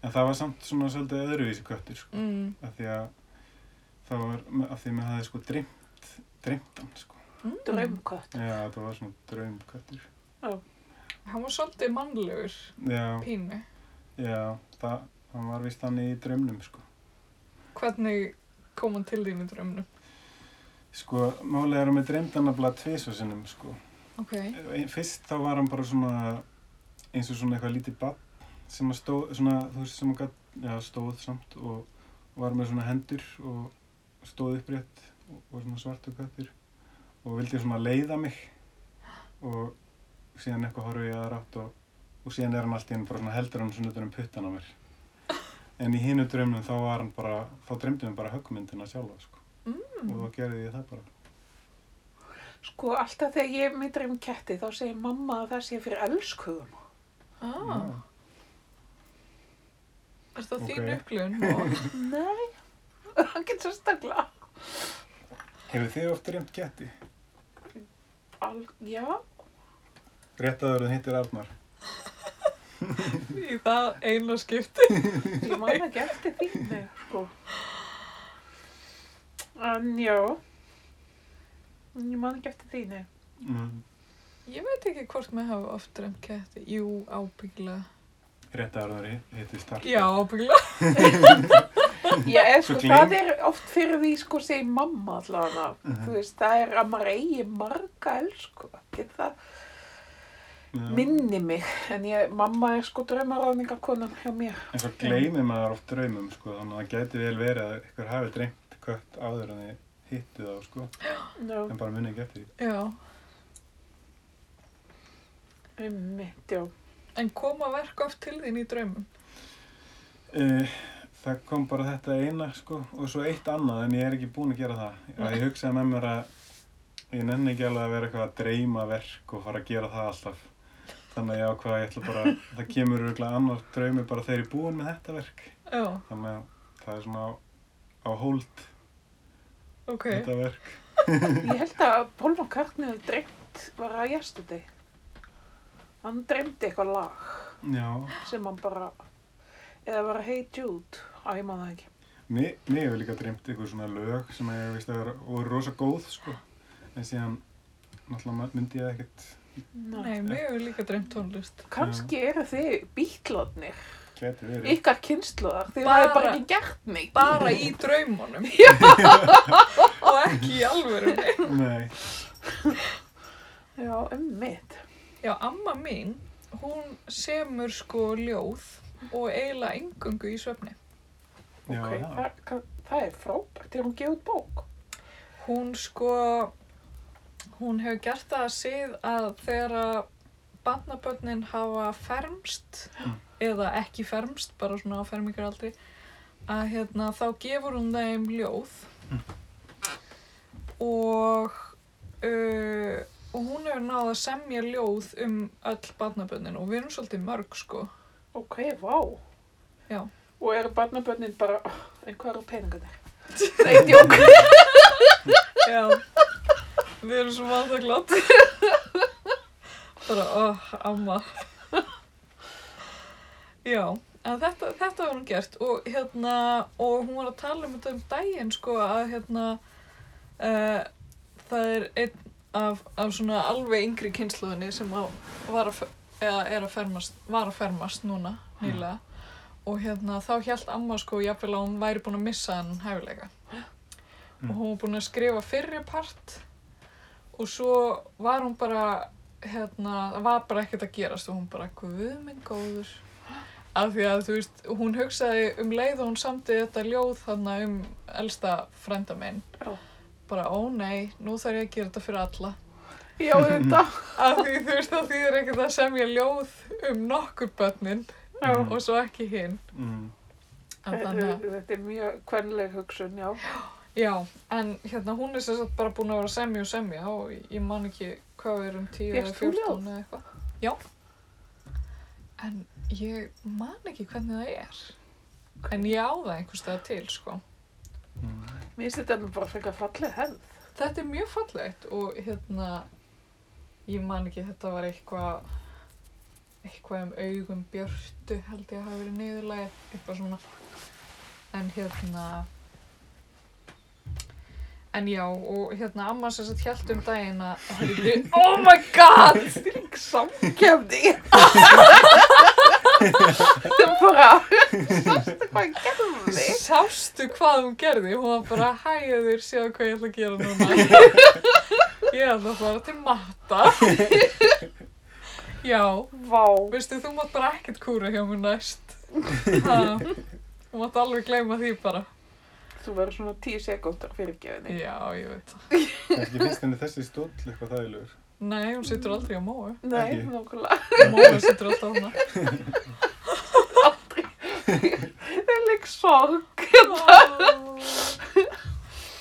En það var samt svona svolítið öðruvísi köttur, sko. Mm. Af því að það var, af því að mér hafði sko dreymt, dreymt hann, sko. Mm. Draumkott. Já, það var svona draumköttur. Hann var svolítið mannlegur, Já, pínu. já, það, hann var vist hann í draumnum, sko. Hvernig kom hann til þín í drömmunum? Sko, málega er hann með dreymt hann að blað tvisu sinnum, sko. Ok. Fyrst þá var hann bara svona, eins og svona eitthvað lítið bann sem að stóð, svona, þú veist, sem að gat, já, stóð samt og var með svona hendur og stóð upprétt og, og svona svartu köttur og vildi svona leiða mig og síðan eitthvað horfi ég að rátt og, og síðan er hann allt í henni bara svona heldur hann svona utan um puttan á mér. [LAUGHS] En í hinu draumnum þá var hann bara, þá dreymdi hann bara höggmyndina sjálfa, sko. Mm. Og þá gerði ég það bara. Sko, alltaf þegar ég myndir um ketti þá segir mamma að það sé fyrir elskugum. Ah, Já. er það Ok. þín upplifun? Og... [LAUGHS] Nei, [LAUGHS] hann getur sérstaklega. Hefur þið oft dreymt ketti? Al, já, Rétt aður en hittir Arnar. Í það eina skipti. ég man ekki eftir því, nei, sko. En já, ég man ekki eftir því, nei. Mm. Ég veit ekki hvort maður hafa oft drömt ketti. Jú, ábyggilega. Rétt aður en hittir Stark. Já, ábyggilega. [LAUGHS] Já, eða sko, það er oft fyrir því, sko, segir mamma allavega. Mhm. Þú veist, það er að maður eigi marga elsku. Get það Já. minni mig, en ég, mamma er sko draumaráðningakonan hjá mér. En svo gleymir maður oft draumum, sko, þannig að það gæti vel verið að ykkur hafi dreymt kött áður en þið hittu þá, sko, Já, en bara munið ekki eftir því. Já. einmitt, já. En koma verk oft til þín í draumum? Uh, það kom bara þetta eina, sko, og svo eitt annað, en ég er ekki búinn að gera það. Að ég hugsaði með mér að ég nenni ekki alveg að vera eitthvað að dreyma verk og fara að gera það alltaf. Þannig að ég ákvað að ég ætla bara, það kemur örgulega annar draumi bara þegar ég er búinn með þetta verk. Já, Þannig að það er svona á, á hold, ok. þetta verk. Ég held að Paul McCartney hefði dreymt var að yesterday. Hann dreymdi eitthvað lag Já, sem hann bara, eða var að Hey Jude, að ég man það ekki. Mér, mér hefur líka dreymt ykkur svona lög sem ég veist að voru rosa góð sko. En síðan náttúrulega myndi ég ekkert Nei, mér hefur líka dreymt tónlist. Kannski eru þið verið. ykkar kynnslóðar, þið Bara- hafið bara ekki gert neitt. Bara í draumunum. [LAUGHS] Og ekki í alvörunni. Nei. Já, ummitt. Já, amma mín, hún semur sko ljóð og eiginlega engungu í svefni. Já, Ok, já. það, það, það er frábært, þegar hún gefið út bók. Hún sko, hún hefur gert það að sið að þegar að barnabönnin hafa fermst Mm. eða ekki fermst, bara svona á fermingaraldri, að hérna þá gefur hún þeim ljóð og, uh, og hún hefur náð að semja ljóð um öll barnabönnin og við erum svolítið mörg sko. Ok, vá. Já. Og eru barnabönnin bara, en hvað eru peningarnir? [LAUGHS] Nei, djók. [LAUGHS] Já, við erum svo vanþakklátt. Bara, oh, amma. Já, en þetta, þetta var hún gert og hérna, og hún var að tala um þetta um daginn, sko, að hérna, uh, það er einn af, af svona alveg yngri kynsluðinni sem á, var að, er að fermast, var að fermast núna, nýlega. og hérna þá hjælt amma sko jafnvel að hún væri búin að missa hann hæfileika Mm. og hún var búin að skrifa fyrri part og svo var hún bara hérna, það var bara ekkert að gerast og hún bara, guð minn góður af því að þú veist, hún hugsaði um leið og hún samti þetta ljóð þarna um elsta frænda minn Já. bara, ó nei, nú þarf ég að gera þetta fyrir alla Já, þetta. [LAUGHS] af því þú veist, það þýðir ekkert að semja ljóð um nokkur börnin Já. og svo ekki hinn Mm. Þannig Þetta er mjög kvenleg hugsun, já. Já, en hérna hún er sem sagt bara búin að vera semja og semja og ég man ekki hvað við erum 10 eða Fékkst þú 14 ljóð? eða eitthvað. Já. En ég man ekki hvernig það er. En ég á það einhvers staðar til, sko. Mm. Mér finnst þetta nú bara frekar falleg hefð. Þetta er mjög fallegt og hérna, ég man ekki, þetta var eitthvað, eitthvað um augum björtu held ég að hafa verið niðurlægið, eitthvað svona. En hérna, en já, og hérna amma sem sagt hjælt um daginn að, heyrðu, oh my god, Stilling samkefni. [LAUGHS] Þetta er bara, sástu hvað ég gerði? sástu hvað hún gerði? Hún var bara, hæður, sjáðu hvað ég ætla að gera núna. Ég ætla að fara til matta. Já, Vá. Veistu, þú mátt bara ekkert kúra hjá mér næst. Ha, þú mátt alveg gleyma því bara. Þú verður svona tíu sekúndar fyrir gefinni. Já, ég veit það. Ekki finnst henni þessi stóll eitthvað þægilegur. Nei, hún situr aldrei á móu. Nei, nokkulega. Móu situr alltaf hana. Það er líka sorg.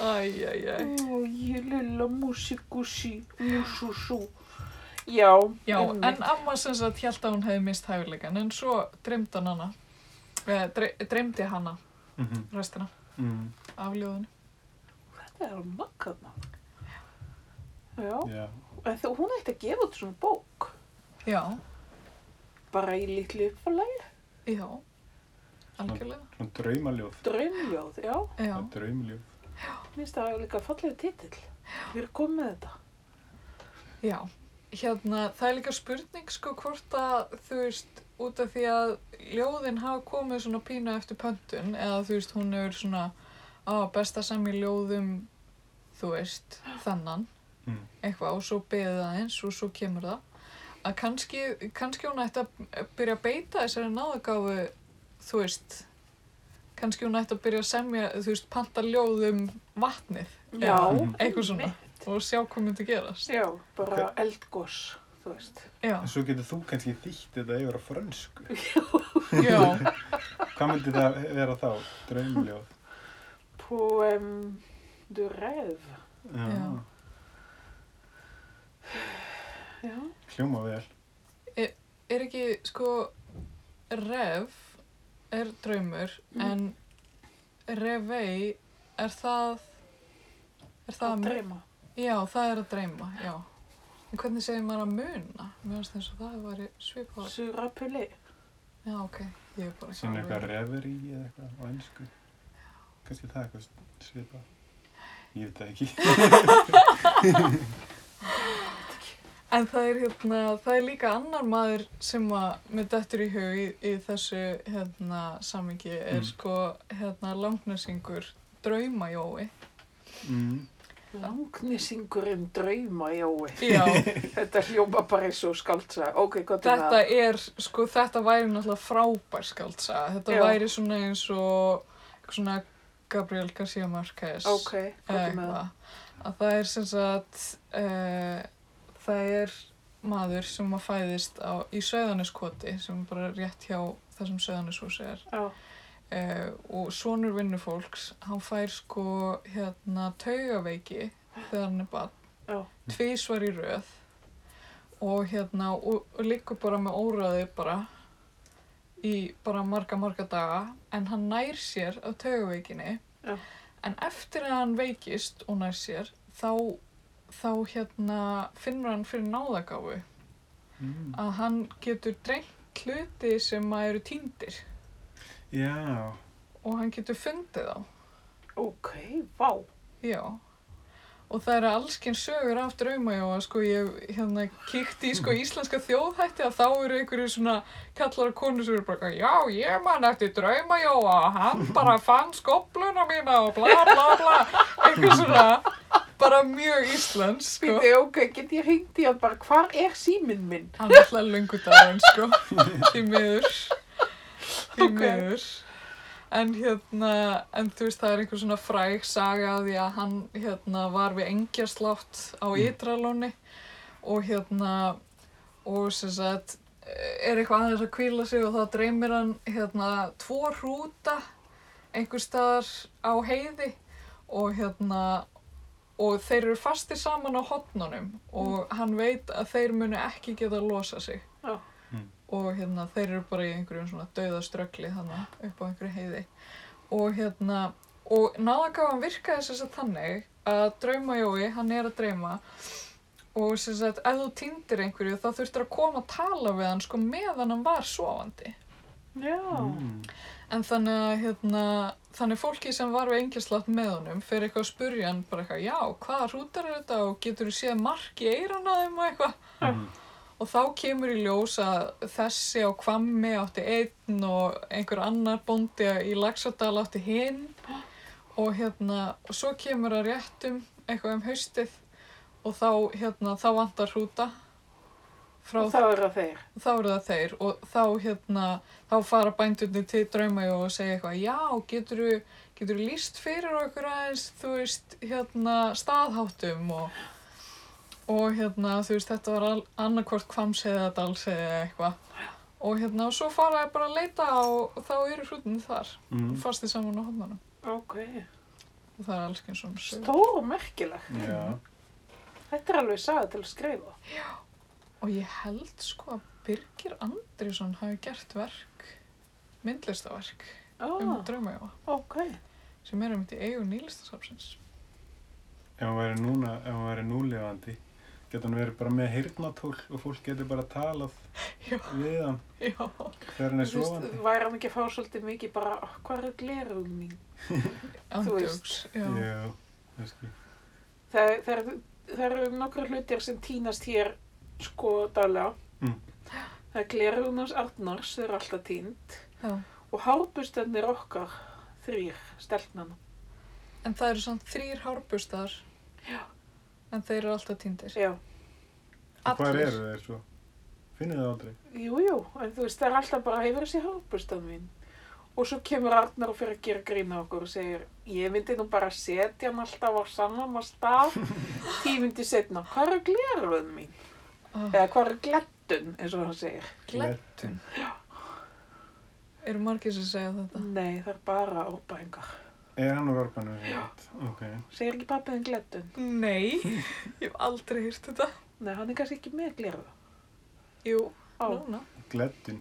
Æj, æj, æj. Ó, ég lilla músikúsi, músúsú. Já, Já, en amma sem sagt held að hún hefði mist hæfileikan, en svo dreymdi hann hana. Eh, dre dreymdi hana Mm restina mm. af ljóðinu. Þetta er makkað Já, Já. en þú, hún ætti að gefa út svona bók. Já, Bara í litlu uppfalagi. já, algjörlega. Svona draumaljóð. Draumljóð, já. Já, Það er. Mér finnst það líka fallegu titill. Við erum komið með þetta. já. Hérna, það er líka spurning sko hvort að þú veist út af því að ljóðin hafa komið svona pínu eftir pöntun eða þú veist hún er svona á besta sem í ljóðum þú veist þannan Mm. eitthvað og svo beðið aðeins og svo kemur það. Að kannski, kannski hún ætti að byrja að beita þessari náðugáfu þú veist kannski hún ætti að byrja að semja þú veist panta ljóðum vatnið. Já. Eitthvað svona. Og sjá hvað myndi gerast. Já, bara eldgós, þú veist. já, En svo getur þú kannski þýtt þetta yfir á frönsku. [LAUGHS] já, Hvað myndi það vera þá? Draumljóð. Poem de rêve. Já. Já. Hljóma vel. er ekki sko ref er draumur Mm. en revei er það er það Að mu- dreyma. já, það er að dreyma, já en hvernig segir maður að muna mér finnst þess að það væri svipað Surapulé. já, ok, ég er bara ekki Svona eitthvað alveg- reverie eða eitthvað á ennsku. Kannski það eitthvað svipað. Ég veit það ekki. [LAUGHS] En það er hérna, það er líka annar maður sem að með dettur í hug í, í þessu hérna samingi er Mm. sko hérna langnesingur Draumajói. Mm. Langnisingurinn drauma, jói. Já, [LAUGHS] Þetta hljóma bara eins og skaldsa. Ok, gott er þetta er, sko þetta væri náttúrulega frábær skaldsaga. Þetta Já. væri svona eins og svona Gabriel García Márquez. Ok, eða er með það. Að það er sem sagt, uh, það er maður sem að fæðist á, í Söðaniskoti sem bara rétt hjá þessum Söðanishúsi er. Já, Uh, og sonur vinnufólks, hann fær sko hérna taugaveiki þegar hann er barn, já, tvísvar í röð. Og hérna og, og liggur bara með óræði bara í bara marga marga daga. En hann nær sér af taugaveikinni. Já. en eftir að hann veikist og nær sér þá, þá hérna finnur hann fyrir náðagáfu. Mm. að hann getur drengt hluti sem að eru týndir Já. og hann getur fundið þá ok, vá. Já, og það eru allskinn sögur af draumajóa, sko, ég hérna kíkti í sko íslenska þjóðhætti að þá eru einhverju svona kallar og konur sem eru bara, já, ég man eftir draumajóa, hann [LAUGHS] bara fann skobluna mína og bla bla bla, eitthvað svona, bara mjög íslensk, sko. Býti, ok, get ég hringt í hann bara, hvar er síminn minn? Hann er alltaf lungudaginn, sko, [LAUGHS] því miður, því miður. En hérna, en þú veist, það er einhver svona fræg saga því að hann hérna var við engjaslátt á Mm. Ytralóni og hérna, og sem sagt, er eitthvað aðeins að kvíla sig og þá dreymir hann hérna tvo hrúta einhver staðar á heiði og hérna, og þeir eru fastir saman á hotnunum og hann veit að þeir munu ekki geta að losa sig Já. Og hérna þeir eru bara í einhverjum svona dauðaströggli þannig upp á einhverju heiði og hérna og náðagáðan virkaði þess að þannig að draumajói, hann er að drauma og sem sagt ef þú týndir einhverju þá þurftir að koma að tala við hann sko meðan hann var sofandi Já. Mm. En þannig að hérna, þannig fólki sem var við engjaslátt með honum fyrir eitthvað að spurja hann bara eitthvað, já, hvaða hrútar er þetta og getur þú séð mark í eiran að þeim og eitthvað. Mm. Og þá kemur í ljós að þessi á Hvammi átti einn og einhver annar bóndi í Laxardal átti hinn og hérna, og svo kemur að réttum eitthvað um haustið og þá, hérna, þá vantar hrúta Og þá er það þeir. þá eru það þeir og þá hérna, þá fara bændurnir til draumæju og segja eitthvað, já, getur þú líst fyrir okkur aðeins, þú veist, hérna, staðháttum og, og hérna, þú veist, þetta var annarkvort kvamsið eða dalsið eða eitthvað og hérna, og svo fara þær bara að leita og þá eru hrútinni þar, Mm. fastið saman á hodnanum Ok. og það er alls eins sögur. Stór og merkilegt. Já. Þetta er alveg saga til að skrifa. Og ég held sko að Birgir Andrisson hafi gert verk, myndlistaverk um Ah, draumæju. ok. sem er um þetta í eigu nýlistasafnsins. Ef hann væri núna, ef hann væri núlefandi, getur hann verið bara með heyrnatól og fólk getur bara talað Já. við hann þegar hann er Þú veist, væri hann ekki að fá svolítið mikið bara, "Oh, hvað er glerugum mín? [LAUGHS] Andjóks. Já. Já, það skil. Það, það, eru- það eru nokkra hlutir sem týnast hér sko daglega. Mm. Það er glerugum hans Arnars, þau eru alltaf týnd. Já. Og hárbustennir okkar, þrýr, stelpnana. En það eru samt þrýr hárbustar. Já. En þeir eru alltaf týndir. Já, Og Hvar eru þeir svo? Finnið þið aldrei? jú, jú, en þú veist, það er alltaf bara, hefur þessi hárbustan mín. Og svo kemur Arnar og fyrir að gera grína okkur og segir, ég myndi nú bara setja hann alltaf á sannum að stað, [LAUGHS] tímindi setna, hvað er glerugum mín? Oh, Eða hvað er glettun, eins og hann segir. Glettun. Eru margir sem segja þetta? Nei, það er bara árbæringar. Er hann úr orbanum? Já. Ok. Segir ekki pappiðin glettun? Nei, ég hef aldrei hýrt þetta. Nei, hann er kannski ekki með gleru. Jú, Á, núna. Gleddin.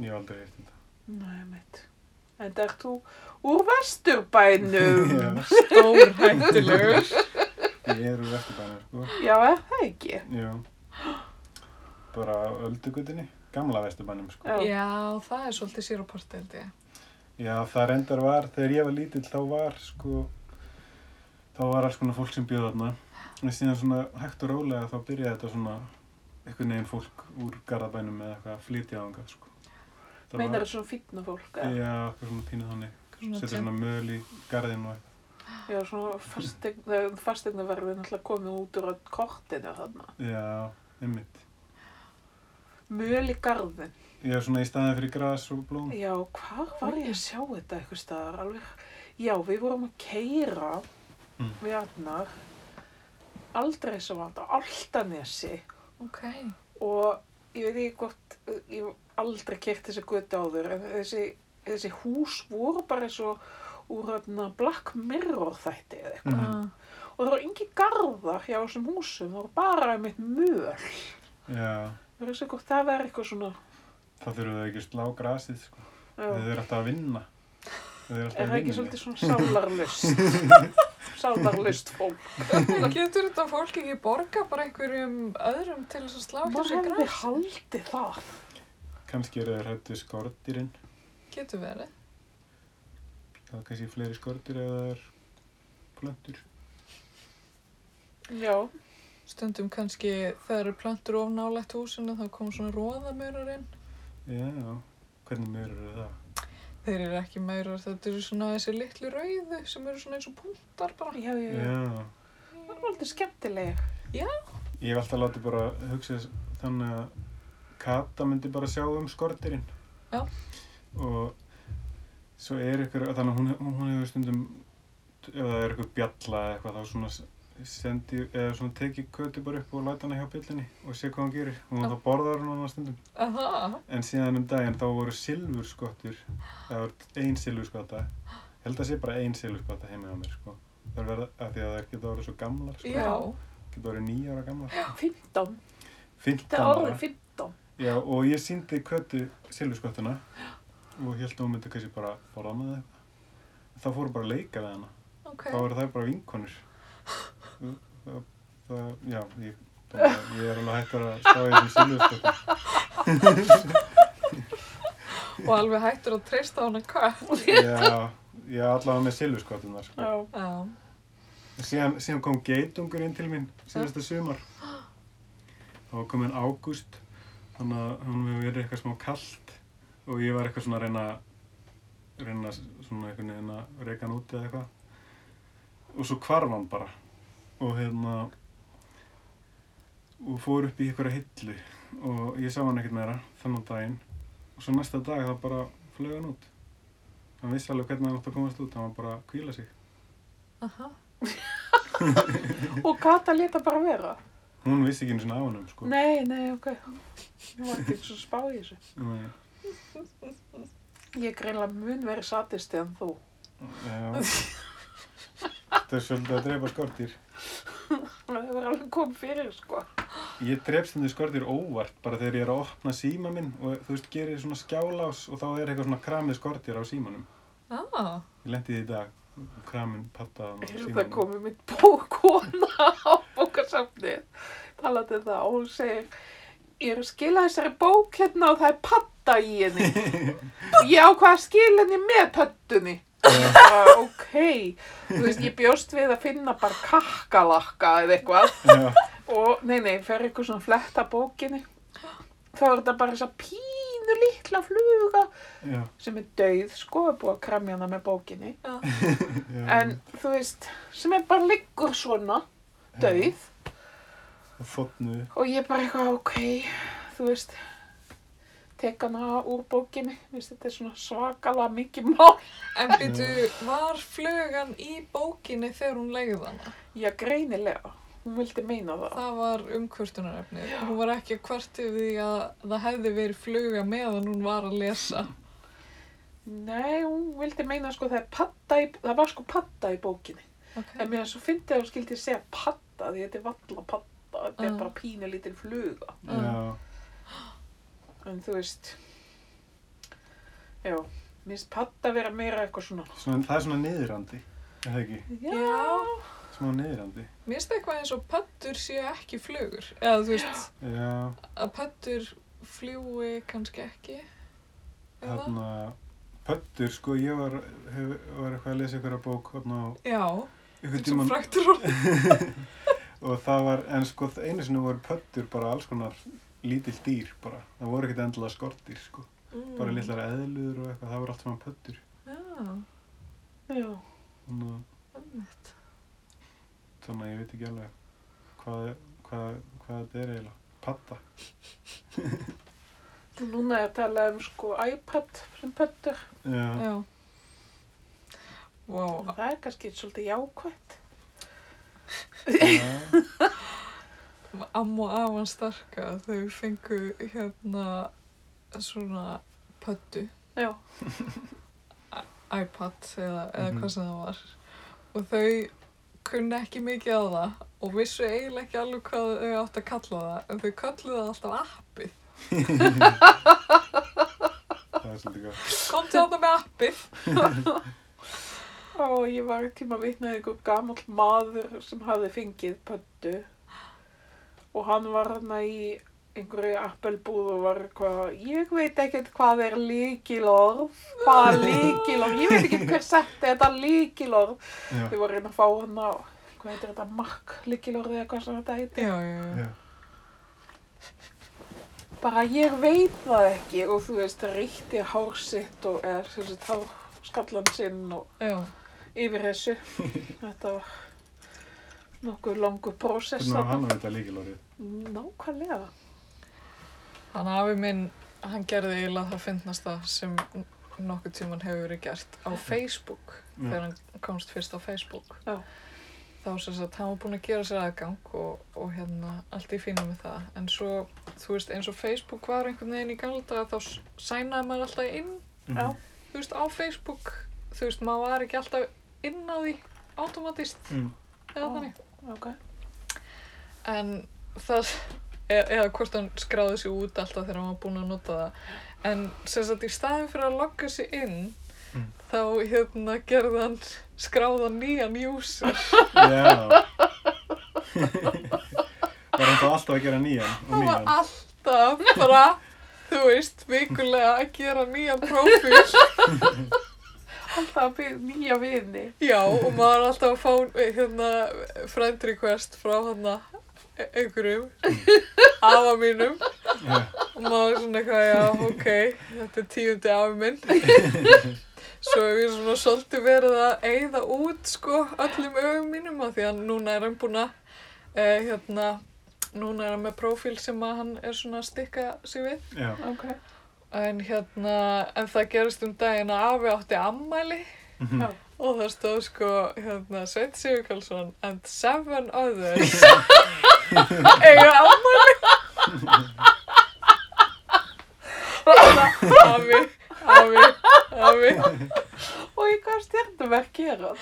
Ég hef aldrei heyrt þetta. nei, mitt. En það er þú úr vesturbænum. [LAUGHS] Já. Stór hættilegur. Ég er úr Vesturbænum, sko. Já, er það ekki? Já. Bara öldugutinni. Gamla Vesturbænum, sko. Já. Já, það er svolítið sér á porti, held ég. Já, það reyndar var, þegar ég var lítill, þá var, sko, þá var alls konar fólk sem bjóð þarna. En síðan svona hægt og rólega þá byrjaði þetta svona, einhvern veginn fólk úr Garðabænum eða eitthvað að flytja á þangað, sko. Það Meinar var- það svona fýtna fólk? eða? Já, eitthvað svona pínuð þannig. Setja svona möl í garðin og eitthvað. Já, svona fastegna, fastegnaverðin alltaf komið út úr kortinu þarna. Já, einmitt. Möl í garðin. Já, svona í staðin fyrir gras og blóm. Já, hvar var ég að sjá þetta eitthvað staðar? Alveg, já, við vorum að keira Mm. við Arnar aldrei sem var þetta, Altanesi Ok. og ég veit ekki hvort, ég hef aldrei kert þessi götu áður en þessi, þessi hús voru bara eins og úr hérna Black Mirror þætti eða eitthvað Mhm. og það voru engi garðar hjá þessum húsum, það voru bara einmitt möl. Ég hvort það verður eitthvað svona, þá þurfum við ekki að slá grasið, sko. Þau eru alltaf að vinna. Þau eru alltaf er að það ekki vinna. svolítið svona sálarlust? [LAUGHS] sálarlust fólk. Getur þetta fólk ekki borga bara einhverjum öðrum til þess að slá hjá Maður sig hefði græs? haldið það. Kannski eru þeir hættu skortirinn. Getur verið. Það er kannski fleiri skortir eða það er plöntur. Já, Stundum kannski þegar eru plöntur of nálægt húsinu þá kom svona róðamaurar inn. Já, hvernig mörur eru það? Þeir eru ekki maurar, þetta eru svona þessi litlu rauðu sem eru svona eins og punktar bara. já, já, já. Já, Það var alltaf skemmtileg. ég hef alltaf látið bara hugsa þannig að Kata myndi bara sjá um skortirinn. Já. Og svo er ykkur, þannig að hún, hún hefur stundum, ef það er ykkur bjalla eða eitthvað, þá svona sendi, eða svona teki kötu bara upp og læta hana hjá bjallinni og sé hvað hann gerir. Og Já. þá borðar hún hana stundum. Aha, En síðan um daginn þá voru silfurskottur, það var ein silfurskotta, ég held að sé bara ein silfurskotta heima á mér, sko. Það er verið að því að það geta orðið svo gamlar, sko. já. Geta orðið nýjára gamlar. 15. 15 Það er ára. 15. Já, og ég síndi köttu silfurskottuna og held að hún myndi kannski bara borða með. Það fóru bara að leika við hana. Ok. Þá eru þær bara vinkonur. Það, já, ég, það, ég er alveg hættur að spá í þessum silfurskottum. Og alveg hættur að treysta á hana kött. Já, já, allavega með silfurskottunar, sko. Já. Já. Síðan, síðan kom geitungur inn til mín síðasta sumar. Það var komin ágúst, þannig að hann hefur verið eitthvað smá kallt og ég var eitthvað svona að reyna, reyna svona einhvern veginn að reyka hann úti eða eitthvað. Og svo hvarf hann bara og hérna, og fór upp í einhverja hillu og ég sá hann ekkert meira þannig daginn. Og svo næsta dag þá bara flög hann út. Hann vissi alveg hvernig hann átti að komast út, hann var bara að kvíla sig. Aha. [LAUGHS] Og Kata leta bara vera. Hún vissi ekki einu svona á hennum, sko. Nei, nei, ok. Ég var ekki svo spá í þessu. Nei. Ég er greinlega mun verið satisti en þú. Já. Það er svolítið að drepa skortýr. Það hefur alveg komið fyrir, sko. Ég drep stundu skortýr óvart bara þegar ég er að opna síma minn og þú veist, gerir svona skjálás og þá er eitthvað svona kramið skortýr á símanum. Ah, Ég lendi því í dag, kramin pattaðan á Er það símanum. komið mitt bókona á bókasafnið. Talandi um það og hún segir ég er að skila þessari bók hérna og það er patta í henni. [LAUGHS] Ég ákvað að skila henni með pöttunni. Bara, ok, þú veist, ég bjóst við að finna bara kakkalakka eða eitthvað og nei, nei, fer eitthvað svona fletta bókinni. Þá er þetta bara þess að pínu litla fluga já, sem er dauð, sko, er búið að kremja hana með bókinni. já. já. En þú veist, sem er bara liggur svona, dauð. Og. Og ég bara eitthvað, ok, þú veist, tek hana úr bókinni, veist, þetta er svona svakalega mikið mál. En býtu, var flugan í bókinni þegar hún legði hana? Já, greinilega, hún vildi meina það. Það var umkvörtunarefni. Hún var ekki að kvarti við því að það hefði verið fluga meðan hún var að lesa. Nei, hún vildi meina sko það er patta í, það var sko patta í bókinni. Ok. En mér svo fyndi að hún skildi segja patta því þetta er valla patta, þetta er Ah. bara pínu lítil fluga. Já, En þú veist, já, mér finnst patta vera meira eitthvað svona. svona, það er svona niðurandi, er það ekki? Já. Smá niðurandi. Mér finnst eitthvað eins og pöttur séu ekki flugur. Eða þú veist, Já, að pöttur fljúi kannski ekki. Eða? þarna, pöttur, sko, ég var, hef, var eitthvað að lesa ykkur að bók, þarna á Já, ykkur eins og tíman fræktur [LAUGHS] og það var, en sko, einu sinni voru pöttur bara alls konar lítill dýr bara. Það voru ekkert endilega skortýr, sko. Mm. Bara litlar eðlur og eitthvað, það voru allt saman pöttur. Já, Já, Þannig þannig að ég veit ekki alveg hvað, hvað, hvað þetta er eiginlega. Patta. [LAUGHS] núna er að tala um sko iPad sem pöttur. Já. Já. Vá, Það er kannski svolítið jákvætt. Já. [LAUGHS] amma og afan starka, þau fengu hérna svona pöttu, Já, [LAUGHS] iPad eða, eða Mhm. hvað sem það var. Og þau kunni ekki mikið á það og vissu eiginlega ekki alveg hvað þau átt að kalla það, en þau kalluðu það alltaf appið. [LAUGHS] Er. Komdu á það með appið. [LAUGHS] og ég var ekki tíma að vitna einhver gamall maður sem hafði fengið pöttu og hann var hann í einhverju appelbúð og var eitthvað, ég veit ekkert hvað er líkilorð, hvað er líkilorð, [LAUGHS] ég veit ekki hver setti þetta líkilorð. Já. Þau voru að reyna að fá hann á hvað heitir þetta, makk, líkilorðið eða hvað sem þetta heitir. Já, já, já. Bara ég veit það ekki og þú veist, ríkti hár sitt og eða sem sagt hár skallan sinn og Já, yfir þessu. [LAUGHS] Þetta var nokkuð langur prósess. Var þarna. hann að vita líkilorðið? Nákvæmlega. hann afi minn, hann gerði eiginlega það fyndnasta sem nokkuð tíman hefur verið gert á Facebook Já. þegar hann komst fyrst á Facebook. Já. Þá sem sagt, hann var búinn að gera sér aðgang og, og hérna allt í fína með það. En svo, þú veist, eins og Facebook var einhvern veginn í gamla daga þá sænaði maður alltaf inn, Mhm. Já. þú veist, á Facebook. Þú veist, maður var ekki alltaf inn á því automatist Mm. Já. eða þannig. Ok. En það, e eða hvort hann skráði sig út alltaf þegar hann var búinn að nota það. En sem sagt, í staðin fyrir að logga sig inn, Mm. þá hérna gerði hann skráða nýjan user. Já. Var hann þá alltaf að gera nýjan og Hann var nýjan? alltaf bara, þú veist, vikulega að gera nýjan prófíl. [LAUGHS] Alltaf að byrja nýja vini. Já, og maður var alltaf að fá eh, hérna friend request frá hann einhverjum, [LAUGHS] afa mínum. Já. Og maður er svona eitthvað, já, ok, þetta er tíundi afi minn. [LAUGHS] Svo hef ég svona svolítið verið að eyða út, sko, öllum ögum mínum að því að núna er hann búinn að, eh, hérna, núna er hann með prófíl sem að hann er svona að stikka sig við. Já. Ok. En hérna, en það gerist um daginn að afi átti ammæli Mhm. Já. og það stóð sko, hérna, Sveit Sigurkarlsson and seven others [LAUGHS] eiga ammæli. afi, afi, afi. Og í hvað stjórnuverk gera?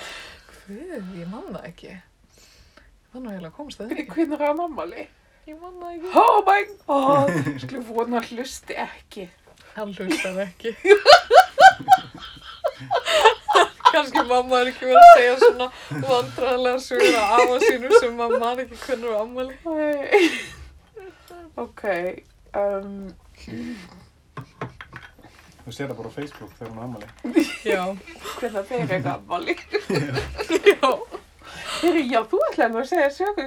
Hvað, ég man það ekki. Það er nú eiginlega komst það ekki. hvernig er hann ammali? Ég man það ekki. Oh my god! Skulum vona að hlusti ekki. Hann hlustar ekki. [LAUGHS] Kanski mamma er ekki verið að segja svona vandræðilega sögur að afa sínum sem mamma man ekki hvernig er ammali. Ok. Um, Þú sér það bara á Facebook þegar hún er ammali. Já. hvernig þeir eru ammali? Já. Heyri, já, þú ætlaði nú að segja sögu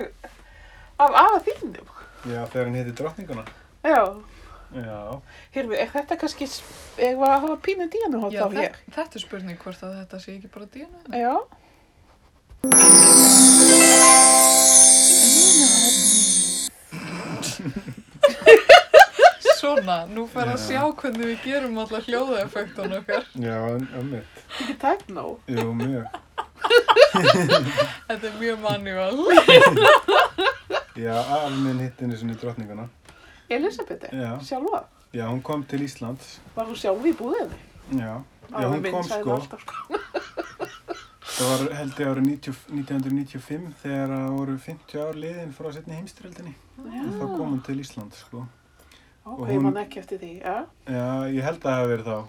af afa þínum. Já, þegar hann heiti drottninguna. Já. Já. Heyrðu, er þetta kannski, ég var að hafa pínu dínu hótt Já, á hér? þetta, þetta er spurning hvort að þetta sé ekki bara díana. Já. [LAUGHS] Svona, nú fer að Já. sjá hvernig við gerum alltaf hljóðaeffektan okkar. Já, ömmit. Ekki tæknó. Jú, mjög. Þetta er mjög manual. Já, afi minn hitti henni svona í Já. sjálfa. Já, hún kom til Íslands. Var hún sjálf í búðinni? Já. Já, hún kom sko. sko. [LAUGHS] Það var held ég árið 90 1995 þegar það voru 50 ár liðin frá setni. Og þá kom hún til Íslands, sko. Ok, Og ég man ekki eftir því, já. Já, ég held að það hafi verið þá.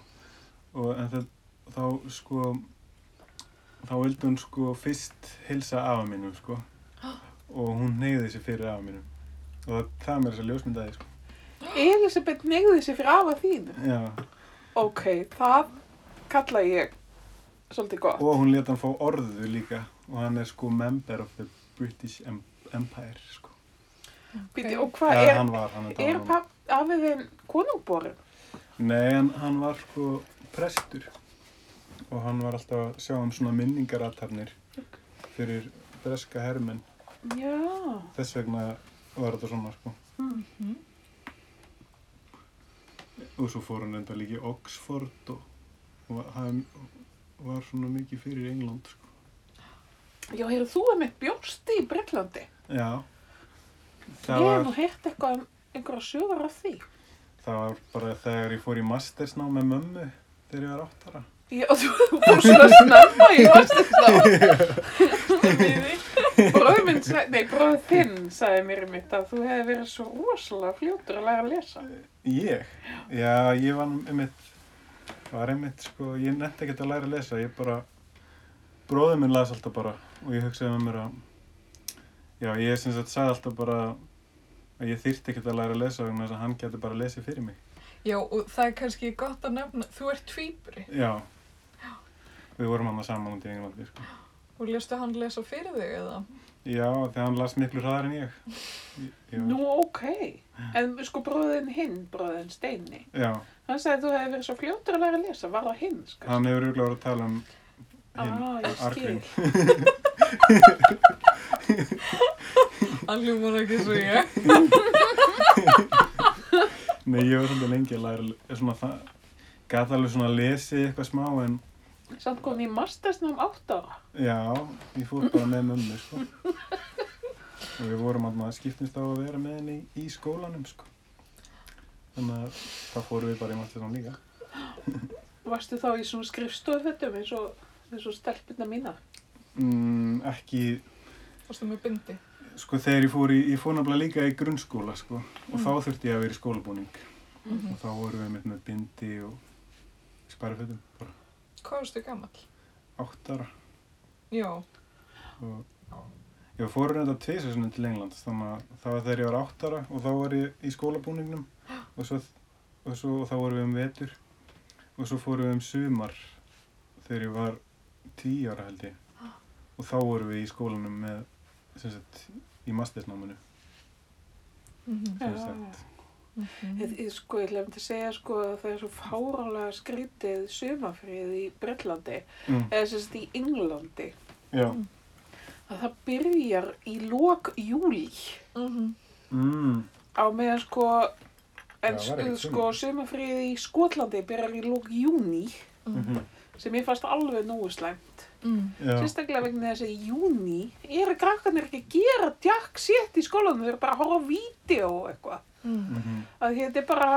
Og en það, þá sko, þá vildi hún sko fyrst hilsa afa mínum, sko. [GASPS] Og hún neyði sig fyrir afa mínum. Og það, það mér þess að ljósmyndaði, sko. Elisabeth negði sig fyrir afa þínu. Já. Ok, það kalla ég svolítið gott. Og hún leta hann fá orðu líka. Og hann er sko member of the British Em- Empire, sko. Býti, og hvað Eða er, hann var, hann er er papp afiðin konungborinn? Nei, en hann var sko prestur og hann var alltaf að sjá um svona minningaratarnir fyrir breska hermenn. Já. Þess vegna var þetta svona sko. Mm. Og svo fór hann enda líka í Oxford og, og hann var svona mikið fyrir England sko. Já, heyrðu, þú er mitt bjósti í Breitlandi. Já, Ég það hef var, nú heyrt eitthvað um einhverja sögur af því. það var bara þegar ég fór í mastersná með mömmu þegar ég var áttara. Já, þú fórst svona snemma í vastisná. Bróður minn, sagði- nei, bróður þinn sagði mér um þetta að þú hefði verið svo rosalega fljótur að læra að lesa. Ég? Já, ég var einmitt, var einmitt sko, ég nefndi ekkert að læra að lesa, ég bara, bróður minn las alltaf bara og ég hugsaði með mér að, já, ég sem sagt sagði alltaf bara að ég þyrfti ekkert að læra að lesa vegna þess að hann getur bara að lesa fyrir mig. Já, og það er kannski gott að nefna, þú ert tvíburi. Já, við vorum hann saman út í Englandi, sko. Og lestu hann lesa fyrir þig eða? Já, þegar hann las miklu hraðar en ég. Ég- Nú, ok. En sko bróðin hinn, bróðin Steini, Já, hann sagði að þú hefði verið svo fljótur að læra að lesa, var það hinn, sko? hann hefur auðvitað verið að tala um hinn, Ah, ég skil. Argrín. [LAUGHS] Hann hljómar ekki svo ég. Nei, ég var svolítið lengi að læra, svona það, gæti alveg svona að lesi eitthvað smá en Samt kom í mastersnám átt ára. já, ég fór bara með mömmu, sko. [LAUGHS] Og við vorum að maður skiptumst á að vera með henni í, í skólanum, sko. Þannig að það fórum við bara í maður líka. [LAUGHS] Varstu þá í svona skrifstofötum eins og, eins og stelpina mína? Mm, ekki, Varstu með bindi? sko þegar ég fór í, ég fór nefnilega líka í grunnskóla, sko. Og þá þurfti ég að vera í skólabúning. Mm Og þá vorum við með, með bindi og sparifötum, bara Hvað varstu gammal? átt ára. Já. og ég fór reynda tvisar til England þannig að það var þegar ég var átt ára og þá var ég í skólabúningnum. [GASPS] Og, svo, og, svo, og þá vorum við um vetur. Og svo fórum við um sumar þegar ég var tíu ára held ég. [GASPS] Og þá vorum við í skólanum með sem sagt í mastersnáminu. Mm sem sagt Ég, ég, sko, ég lefum til að segja sko að það er svo fárálega skrítið sumafrið í Breitlandi, mm, eða sagt í Englandi, já. Að það byrjar í lok júli Mhm. mm, á meðan sko, en Já, sko sumafrið í Skotlandi byrjar í lok júni, mm sem ég fannst alveg nógu slæmt. Mm. Sérstaklega vegna þess að í júni eru krakkarnir ekki að gera jack shit í skólanum, þau eru bara að horfa á vídeo og eitthvað. Mm. mm, að þetta er bara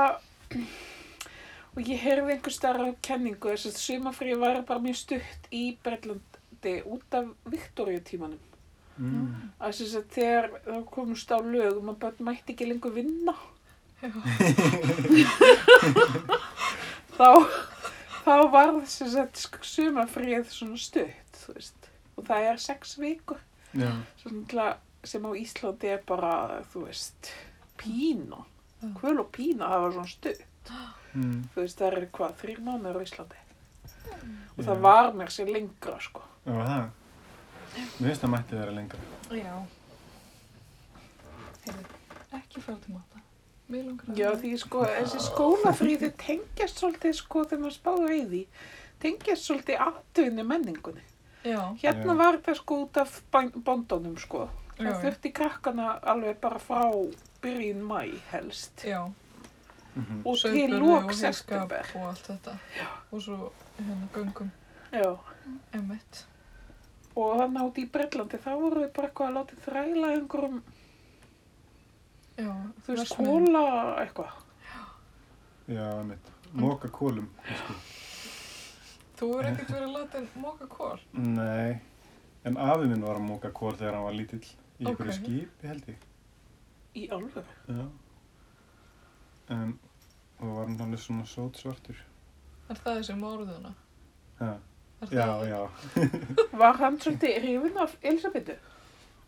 [CLEARS THROAT] og ég heyrði einhver starra kenningu þess að sumafrí var bara mjög stutt í Breitlandi út af Viktoríutímanum mm, að þess að þegar það komst á lög um að börn mætti ekki lengur vinna [LAUGHS] þá þá var þess að sumafríð svona stutt þú veist og það er sex vikur já, Svona sem á Íslandi er bara, þú veist, pína. Kvöl og pína hafa svona stutt. mm, Þú veist, það eru hvað, þrjir mánuður á Íslandi. Og það var mér sér lengra, sko. já, það mér finnst það mætti vera lengra Já. Heyrðu, ekki fara til matta. Mér langar að... Já, því sko, þessi skólafríði tengjast svolítið, sko, þegar maður spáður í því, tengjast svolítið atvinni menningunni. Já. Hérna Já. var það sko út af bóndunum, sko. Já, Það þurfti krakkana alveg bara frá byrjun mæ helst. Já. mm Og til Sauðburði lók og. Og allt þetta. Já. Og svo hérna göngum. Já. Emmett. Og þannig átt í Breitlandi, þá voru við bara eitthvað að láta þræla einhverjum, Já. þú veist, kóla eitthvað. já, mitt móka kólum kannski. Þú er ekkert verið látin móka kól. Nei, en afi minn var að móka kól þegar hann var lítill í einhverju Ok. skipi held ég. Í alveg. Já. En, og var hann alveg svona sót svartur. Er það þessi morðuna? Ha. Er Já, það... já. [LAUGHS] Var hann svolítið hrifin af Elisabetu?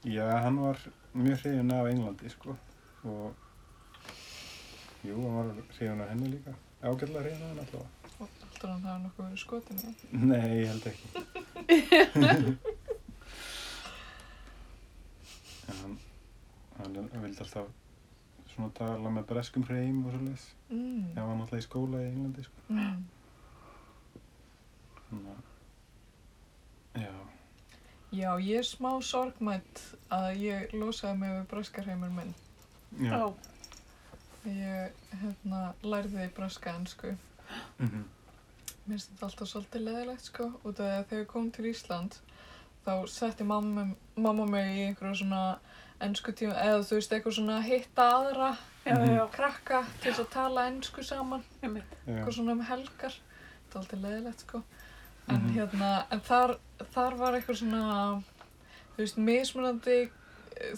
Já, hann var mjög hrifin af Englandi, sko. Og, jú, hann var hrifin af henni líka. Ágætlega hrifin af henni allavega. Alltaf hann hafa nokkuð verið skotin í það. Nei, ég held ekki. [LAUGHS] en hann, hann vildi alltaf svona tala með breskum hreim og svoleiðis. Mm. Hann var alltaf í skóla í Englandi, sko. Mm. Þannig að, já, Já, ég er smá sorgmætt að ég losaði mig við braskarheimur minn. Já. Ég hérna, lærði braska ennsku. Mm Mér finnst þetta alltaf svolítið leðilegt sko. Út af því að þegar ég kom til Ísland þá setti mamma, mamma mig í einhverja svona ennsku tíma eða þú veist eitthvað svona hitta aðra Já, Mhm. já, krakka til þess að tala ennsku saman. eitthvað svona um helgar þetta er alltaf leiðilegt sko en Mhm. hérna, en þar, þar var eitthvað svona þú veist, mismunandi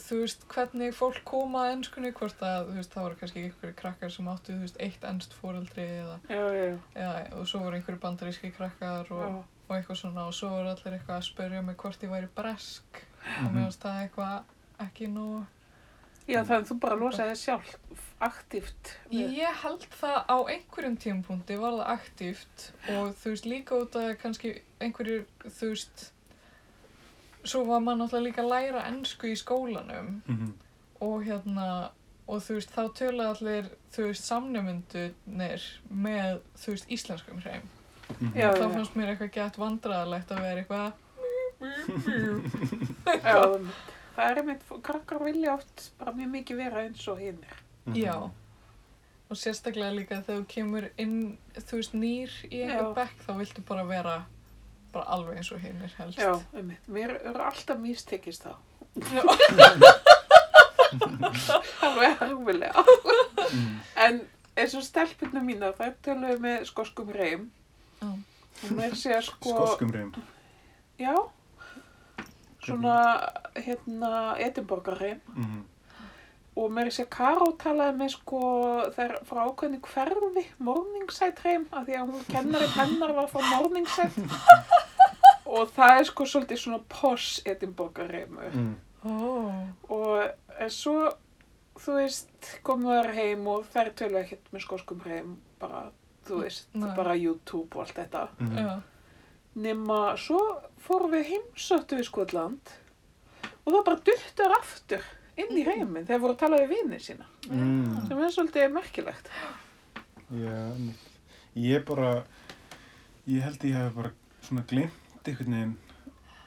þú veist, hvernig fólk koma að ennskunni, hvort að, þú veist, það voru kannski einhverju krakkar sem áttu, þú veist, eitt ennst fóreldri eða, Já, já, eða, og svo voru einhverju bandaríski krakkar og, og eitthvað svona og svo voru allir eitthvað að spyrja mig hvort ég væri bresk og Mhm. mér finnst það eitthvað ekki nú Já, þannig að þú bara losaði sjálf aktíft. við- Ég held það á einhverjum tímapunkti var það aktíft og þú veist líka út að kannski einhverjir þú veist svo var maður náttúrulega líka að læra ennsku í skólanum Mhm. og hérna, og þú veist, þá töluðu allir, þú veist, samnefundunir með, þú veist, íslenskum hreim. Mhm. Já. Þá fannst mér eitthvað gett vandræðalegt að vera eitthvað það er einmitt, krakkar vilja oft bara mjög mikið vera eins og hinnir. Mhm. Já. Og sérstaklega líka þegar þú kemur inn, þú veist, nýr í Já. bekk, þá viltu bara vera bara alveg eins og hinnir helst. Já, einmitt. Mér eru alltaf místekist það. [LAUGHS] [LAUGHS] Alveg harfilega. Mhm. En eins og stelpunum mínar, þær töluðu með skoskum reym. Já. Og mér sé að sko... Skoskum reym. Já. Svona, hérna, Edinborgarreym. Mhm. Og mér sé að Karó talaði með sko, þær frá ákveðni hverfi, Morningside reym, af því að hún kennari hennar var frá Morningside. [LAUGHS] og það er sko svolítið svona posh Edinborgarreymur. Mhm. Ó. Og en svo, þú veist, komum þær heim og þær tölu ekkert með skoskum heim, bara, þú veist, Nei. bara YouTube og allt þetta. Já. Nema, svo fórum við heimsöttu við Skotland og það bara duttar aftur inn í heiminn þegar voru að tala við vinið sína, Mhm. sem er svolítið merkilegt. Já, ég bara, ég held ég hef bara svona glemt einhvern veginn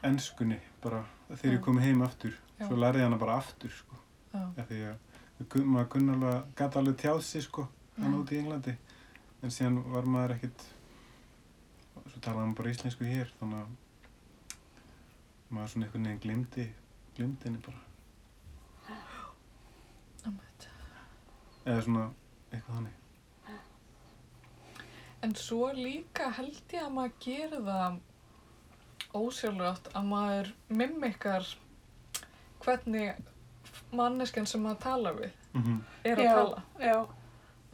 ennskunni bara þegar ég kom heim aftur. Já. Svo lærði ég hana bara aftur, sko. Því að maður kunni alveg, gæti alveg tjáð sig, sko, hann út í Englandi. En síðan var maður ekkert, svo talaði hann bara íslensku hér, þannig að maður svona einhvern veginn glimti, glimti henni bara. Einmitt. Eða svona eitthvað þannig. En svo líka held ég að maður gerir það ósjálfrátt að maður mimikar hvernig manneskjan sem maður tala við Mm er að Já. tala. Já,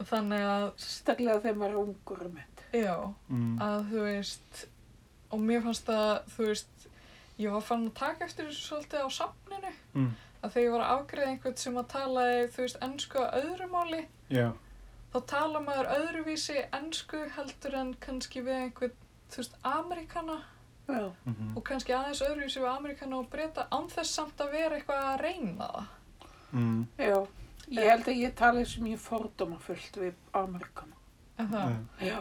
Og Þannig að, staklega þegar maður er ungur um þetta. já, mm. að þú veist, og mér fannst það, þú veist, ég var fann að taka eftir þessu svolítið á safninu, Mm. Að þegar ég var að afgreða einhvern sem að talaði, þú veist, ennsku að öðru máli, Já, þá tala maður öðruvísi ennsku heldur en kannski við einhvern, þú veist, Amerikana Já, mm og kannski aðeins öðruvísi við Amerikana og breyta án þess samt að vera eitthvað að reyna það. mm. já. Ég held að ég tali sem ég fordóma fullt við Amerikana. En það, Já.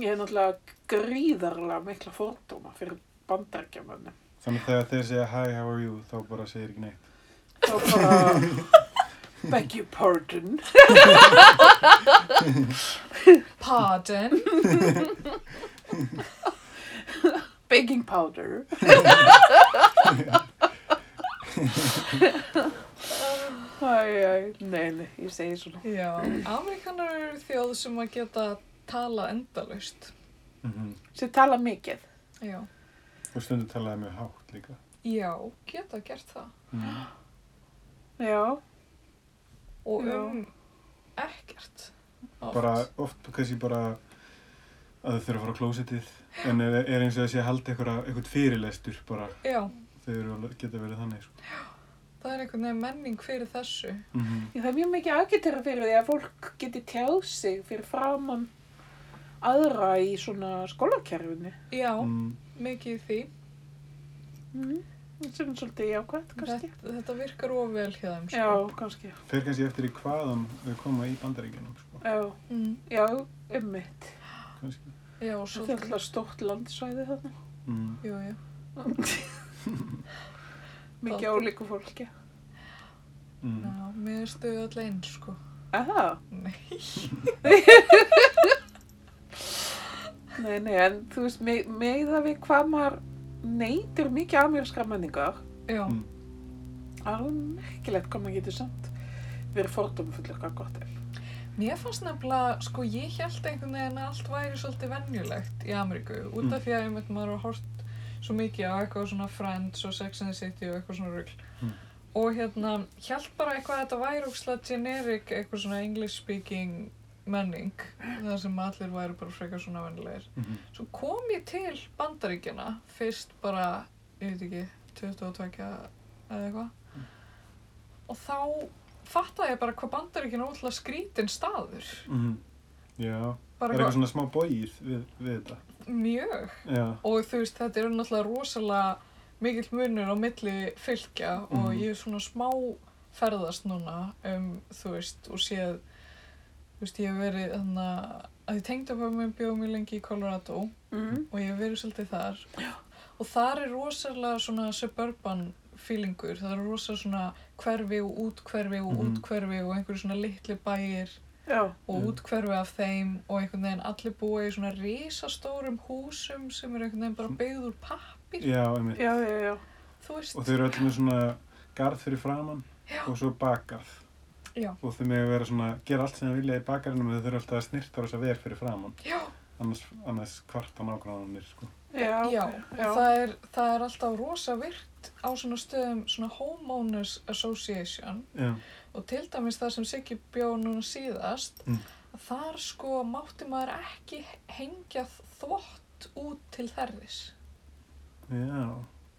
Ég hef náttúrulega gríðarlega mikla fordóma fyrir bandarkjamönnum. Þannig þegar þeir segja hi, how are you, þá bara segir ekki neitt. Beg your pardon. pardon, Baking powder. Æ, æ, nei, nei, ég segi svona. já, Amerikanar eru þjóð sem að geta tala endalaust. Mm -hmm. Sem tala mikið. Já, Og stundu talaði mjög hátt líka. já, geta gert það. Mm. Já, Og Já. um ekkert. Oft. Bara oft kannski bara að þau þurfa að fara á klósettið en er, er eins og að sé að halda eitthvað, eitthvað fyrirlestur bara Já, þau eru alveg- geta verið þannig sko. það er einhvern veginn menning fyrir þessu. mm -hmm. Ég, það er mjög mikið aðgættara fyrir því að fólk geti tjáð sig fyrir framann aðra í svona skólakerfinu. Já, mm. mikið í því. Mm. Sem er svolítið jákvæmt, kannski. Þetta, þetta virkar ofvel hjá þeim, sko. Já, kannski. Fer kannski eftir í hvaðan þau koma í bandaríkjunum sko. Já, Mm, já, ummitt. kannski. já, og Það svo... er alltaf stórt landsvæði þarna. Mm. Jú, jú. [LAUGHS] Mikið Það- ólíku fólki. Mm. Já, mér stuðu öll eins, sko. Aha, Nei. [LAUGHS] nei, nei, en þú veist, me- meða við hvað maður neytir mikið amerískra menningar, Já, Mm. alveg merkilegt hvað maður getur samt verið fordóma fullur hvað gott er. mér fannst nefnilega, sko, ég held einhvern veginn að allt væri svolítið venjulegt í Ameríku. Út af því að ég myndi maður að hort svo mikið á eitthvað svona Friends og Sex and the City og eitthvað svona rugl. Mm. Og hérna, held bara eitthvað að þetta væri ógslag generic, eitthvað svona English speaking menning, þar sem allir væri bara frekar svona venjulegir. Mm Svo kom ég til bandaríkjana fyrst bara, ég veit ekki, 22 eða eitthvað. Og þá fattaði ég bara hvað bandaríkjana er ótrúlega skrítin staður. -hmm. Já, Bara er eitthvað svona smá bóið við, við þetta. mjög. Já, Og þú veist, þetta eru náttúrulega rosalega mikill munur á milli fylgja og Mhm. ég er svona smá ferðast núna um, þú veist, og séð þú veist, ég hef verið þannig að ég tengdi að mér bjóð mjög lengi í Colorado Mm. og ég hef verið svolítið þar og þar er rosalega svona suburban feelingur, það er rosalega svona hverfi og útkverfi og Mhm. útkverfi og einhverju svona litli bæir Já, og Mm. útkverfi af þeim og einhvern veginn allir búa í svona risastórum húsum sem eru einhvern veginn bara byggð úr pappir, Já, einmitt. já, já, já. þú veist. Og þau eru öll með svona garð fyrir framann Já. og svo bakgarð. Já. Og þau með að vera svona, gera allt sem þau vilja í bakgarðinu en þau þurfa alltaf að snirta á þess að ver fyrir framann. Já, Annars, annars kvarta nágrannanir, sko. Já, já, já. og það er, það er alltaf rosa virt á svona stöðum svona Homeowners Association Já. og til dæmis það sem Siggi bjó núna síðast Mm. að þar sko mátti maður ekki hengja þvott út til þerðis Já.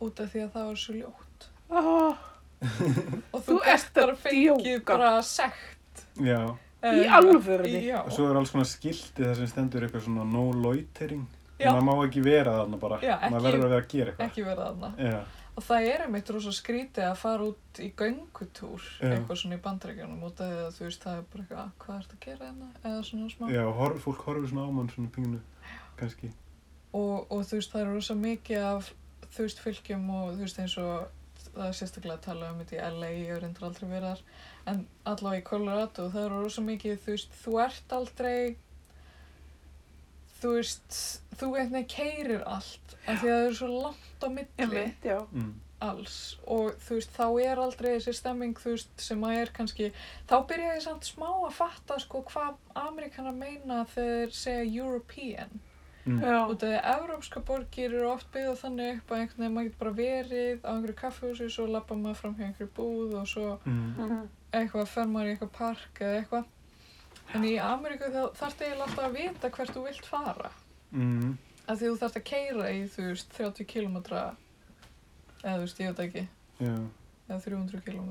út af því að það var svo ljótt Ah, og þú, ert að djóka. bara sekt Já. Í Eh, alvörunni? Já, Og svo er alls konar skilti þar sem stendur eitthvað svona no loitering. Maður má ekki vera þarna bara. Já, ekki- Maður verður að vera að gera eitthvað. ekki verið þarna Já. og það er einmitt rosa skrítið að fara út í göngutúr Já. eitthvað svona í bandrækjunum út af því að þú veist það er bara eitthvað "Ah, hvað ertu að gera hérna eða svona smá Já, horf, fólk horfir svona á mann svona pinginu, kannski. og, og þú veist það er rosa mikið af þú veist fylgjum og þú veist eins og það er sérstaklega að tala um þetta í LA ég er reyndar aldrei verið þar en allavega í Colorado það er rosa mikið þú veist þú ert aldrei þú veist þú veginn keirir allt af því að það er svo langt á milli. Mm. alls og þú veist þá er aldrei þessi stemming þú veist sem að er kannski þá byrja ég samt smá að fatta sko hvað Amerikanar meina þegar þeir segja European Mm. Út af því að evrópska borgir eru oft byggða þannig upp að einhvern veginn maður getur bara verið á einhverju kaffehúsi svo lappa maður fram hjá einhverju búð og svo Mm. Mhm. eitthvað fer maður í eitthvað park eða eitthvað en í Ameríku þá þarf það eiginlega alltaf að vita hvert þú vilt fara Mm. af því þú þarft að keira í þú veist 30 km eða þú veist ég veit ekki Já. eða 300 km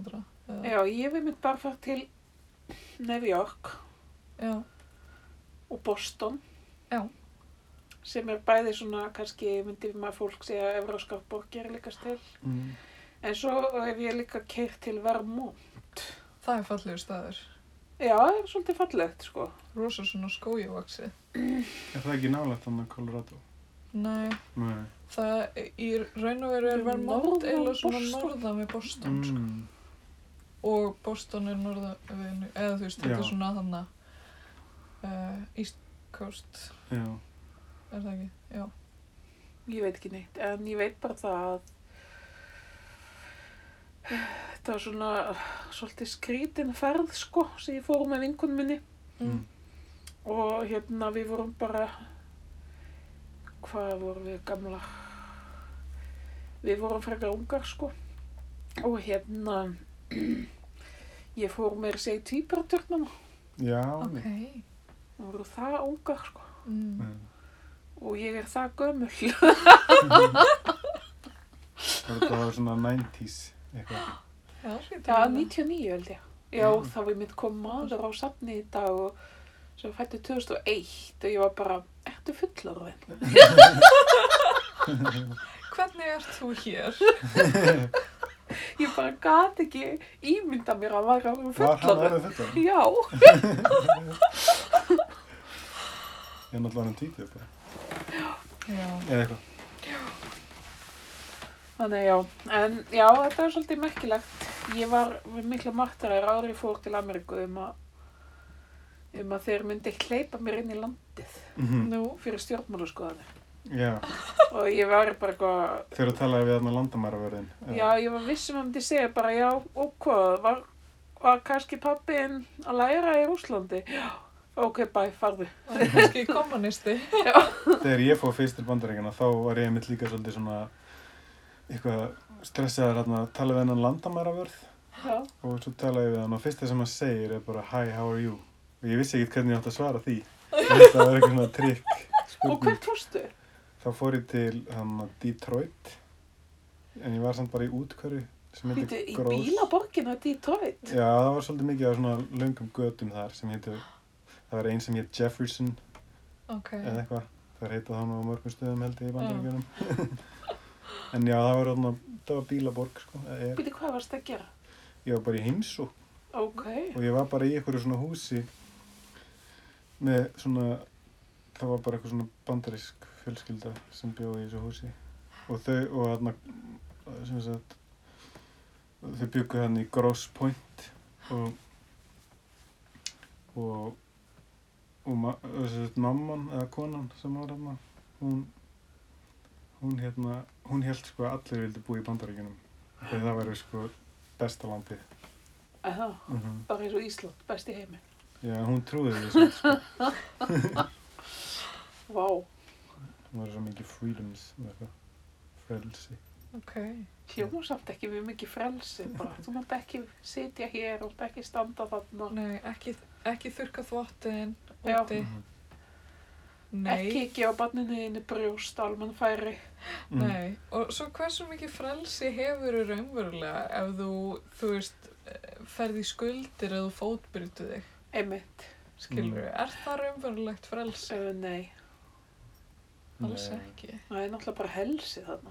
eða, já, ég vil mynd bara fara til New York já, og Boston. Já. Sem er bæði svona, kannski myndi maður fólk segja evróskar borgir líka til. Mm. En svo hef ég líka keirt til Vermont. það er fallegur staður Já, það er svolítið fallegt, sko. rosa svona skójuvaksi Er það ekki nálægt þannig Colorado? nei, Nei. það í raun og veru er Vermont eða svona norðan við Boston sko. Mm. og Boston er norðan við, eða þú veist, þetta er svona þannig uh, East Coast Já. Er það ekki, já Ég veit ekki neitt, en ég veit bara það að þetta var svona svolítið skrítin ferð, sko, sem ég fór með vinkunum minni. Mm. Og hérna við vorum bara, hvað vorum við gamla? Við vorum frekar ungar, sko. Og hérna, ég fór með að segja tvíbaratörnum. Já. ok. Það voru það ungar, sko. mm. Og ég er það gömul. Það var svona 90s eitthvað. já, hlýtur Já, að vera. 99 held ég. Já, Já. þá við mitt kom maður á safni í dag og sem fætti 2001 og ég var bara, ertu fullorðin? [LAUGHS] hvernig ert þú hér? [LAUGHS] Ég bara gat ekki ímynda mér að væri alveg Var hann orðið þetta? Já, [LAUGHS] Ég er náttúrulega hann tvítið bara. Eða eitthvað. þannig já. En já, þetta er svolítið merkilegt. Ég var með mikla martaræðir árið fór til Ameríku um að um að þeir myndi hleypa mér inn í landið Mm nú fyrir stjórnmálaskoðanir. Já. Og ég var bara eitthvað, Þegar þú talaði við þarna landamæravörðin. Já, ég var vissum að myndi segja bara, já, hvað, var, var kannski pappiðinn að læra í Rúslandi? Já, ok, bæ, farðu. það er kannski kommunisti Þegar ég fór fyrst til bandaríkjana þá var ég mitt líka svolítið svona eitthvað stressaður að tala við hennan landamæravörð Já, og svo talaði ég við hann og fyrsta sem hann segir er bara Hi, how are you? Og ég vissi ekki hvernig ég átti að svara því. Það var eitthvað svona trikk og hvert fórstu? Þá fór ég til hann Detroit en ég var samt bara í Býtu, heitir í bílaborginu að Detroit? Já, það var svolítið mikið af svona löngum götum þar sem heitir, það var ein sem heit Jefferson ok, eða eitthvað. Það heita þannig á mörgum stöðum held ég í bandaríkjunum. [LAUGHS] En já, það var, það var bílaborg, sko. Býti, hvað varst að gera? Ég var bara í heimsó Ok. og ég var bara í einhverju svona húsi með svona, það var bara eitthvað svona bandarísk fjölskylda sem bjóði í þessu húsi. Og þau, og þarna, sem sagt, þau byggu hann í Gross Point og, og, og ma sagt, mamman eða konan sem var þarna, hún, hún hérna, hún held sko að allir vildi búa í bandaríkjunum. Þegar það væri sko besta landið. Eða, Mm bara eins og Ísland, best í heimi. Já, hún trúði því samt, sko. [LAUGHS] Vá. Það var svo mikið freedoms frelsi. Ok. Hljóma samt ekki við mikið frelsi, bara. Þú mátt ekki sitja hér og ekki standa þarna. Nei, ekki, ekki þurka þvottin úti. Mhm. Nei. Ekki gefa barninu þínu brjóst, almenn færi. Mm. Nei, og svo hversu mikið frelsi hefur þú raunverulega ef þú, þú veist, eh, ferð í skuldir eða þú fótbrytu þig, Einmitt. skilur Mm. Er það raunverulegt frelsi? Uh, nei, Alls Nei. ekki. það er náttúrulega bara helsi þarna.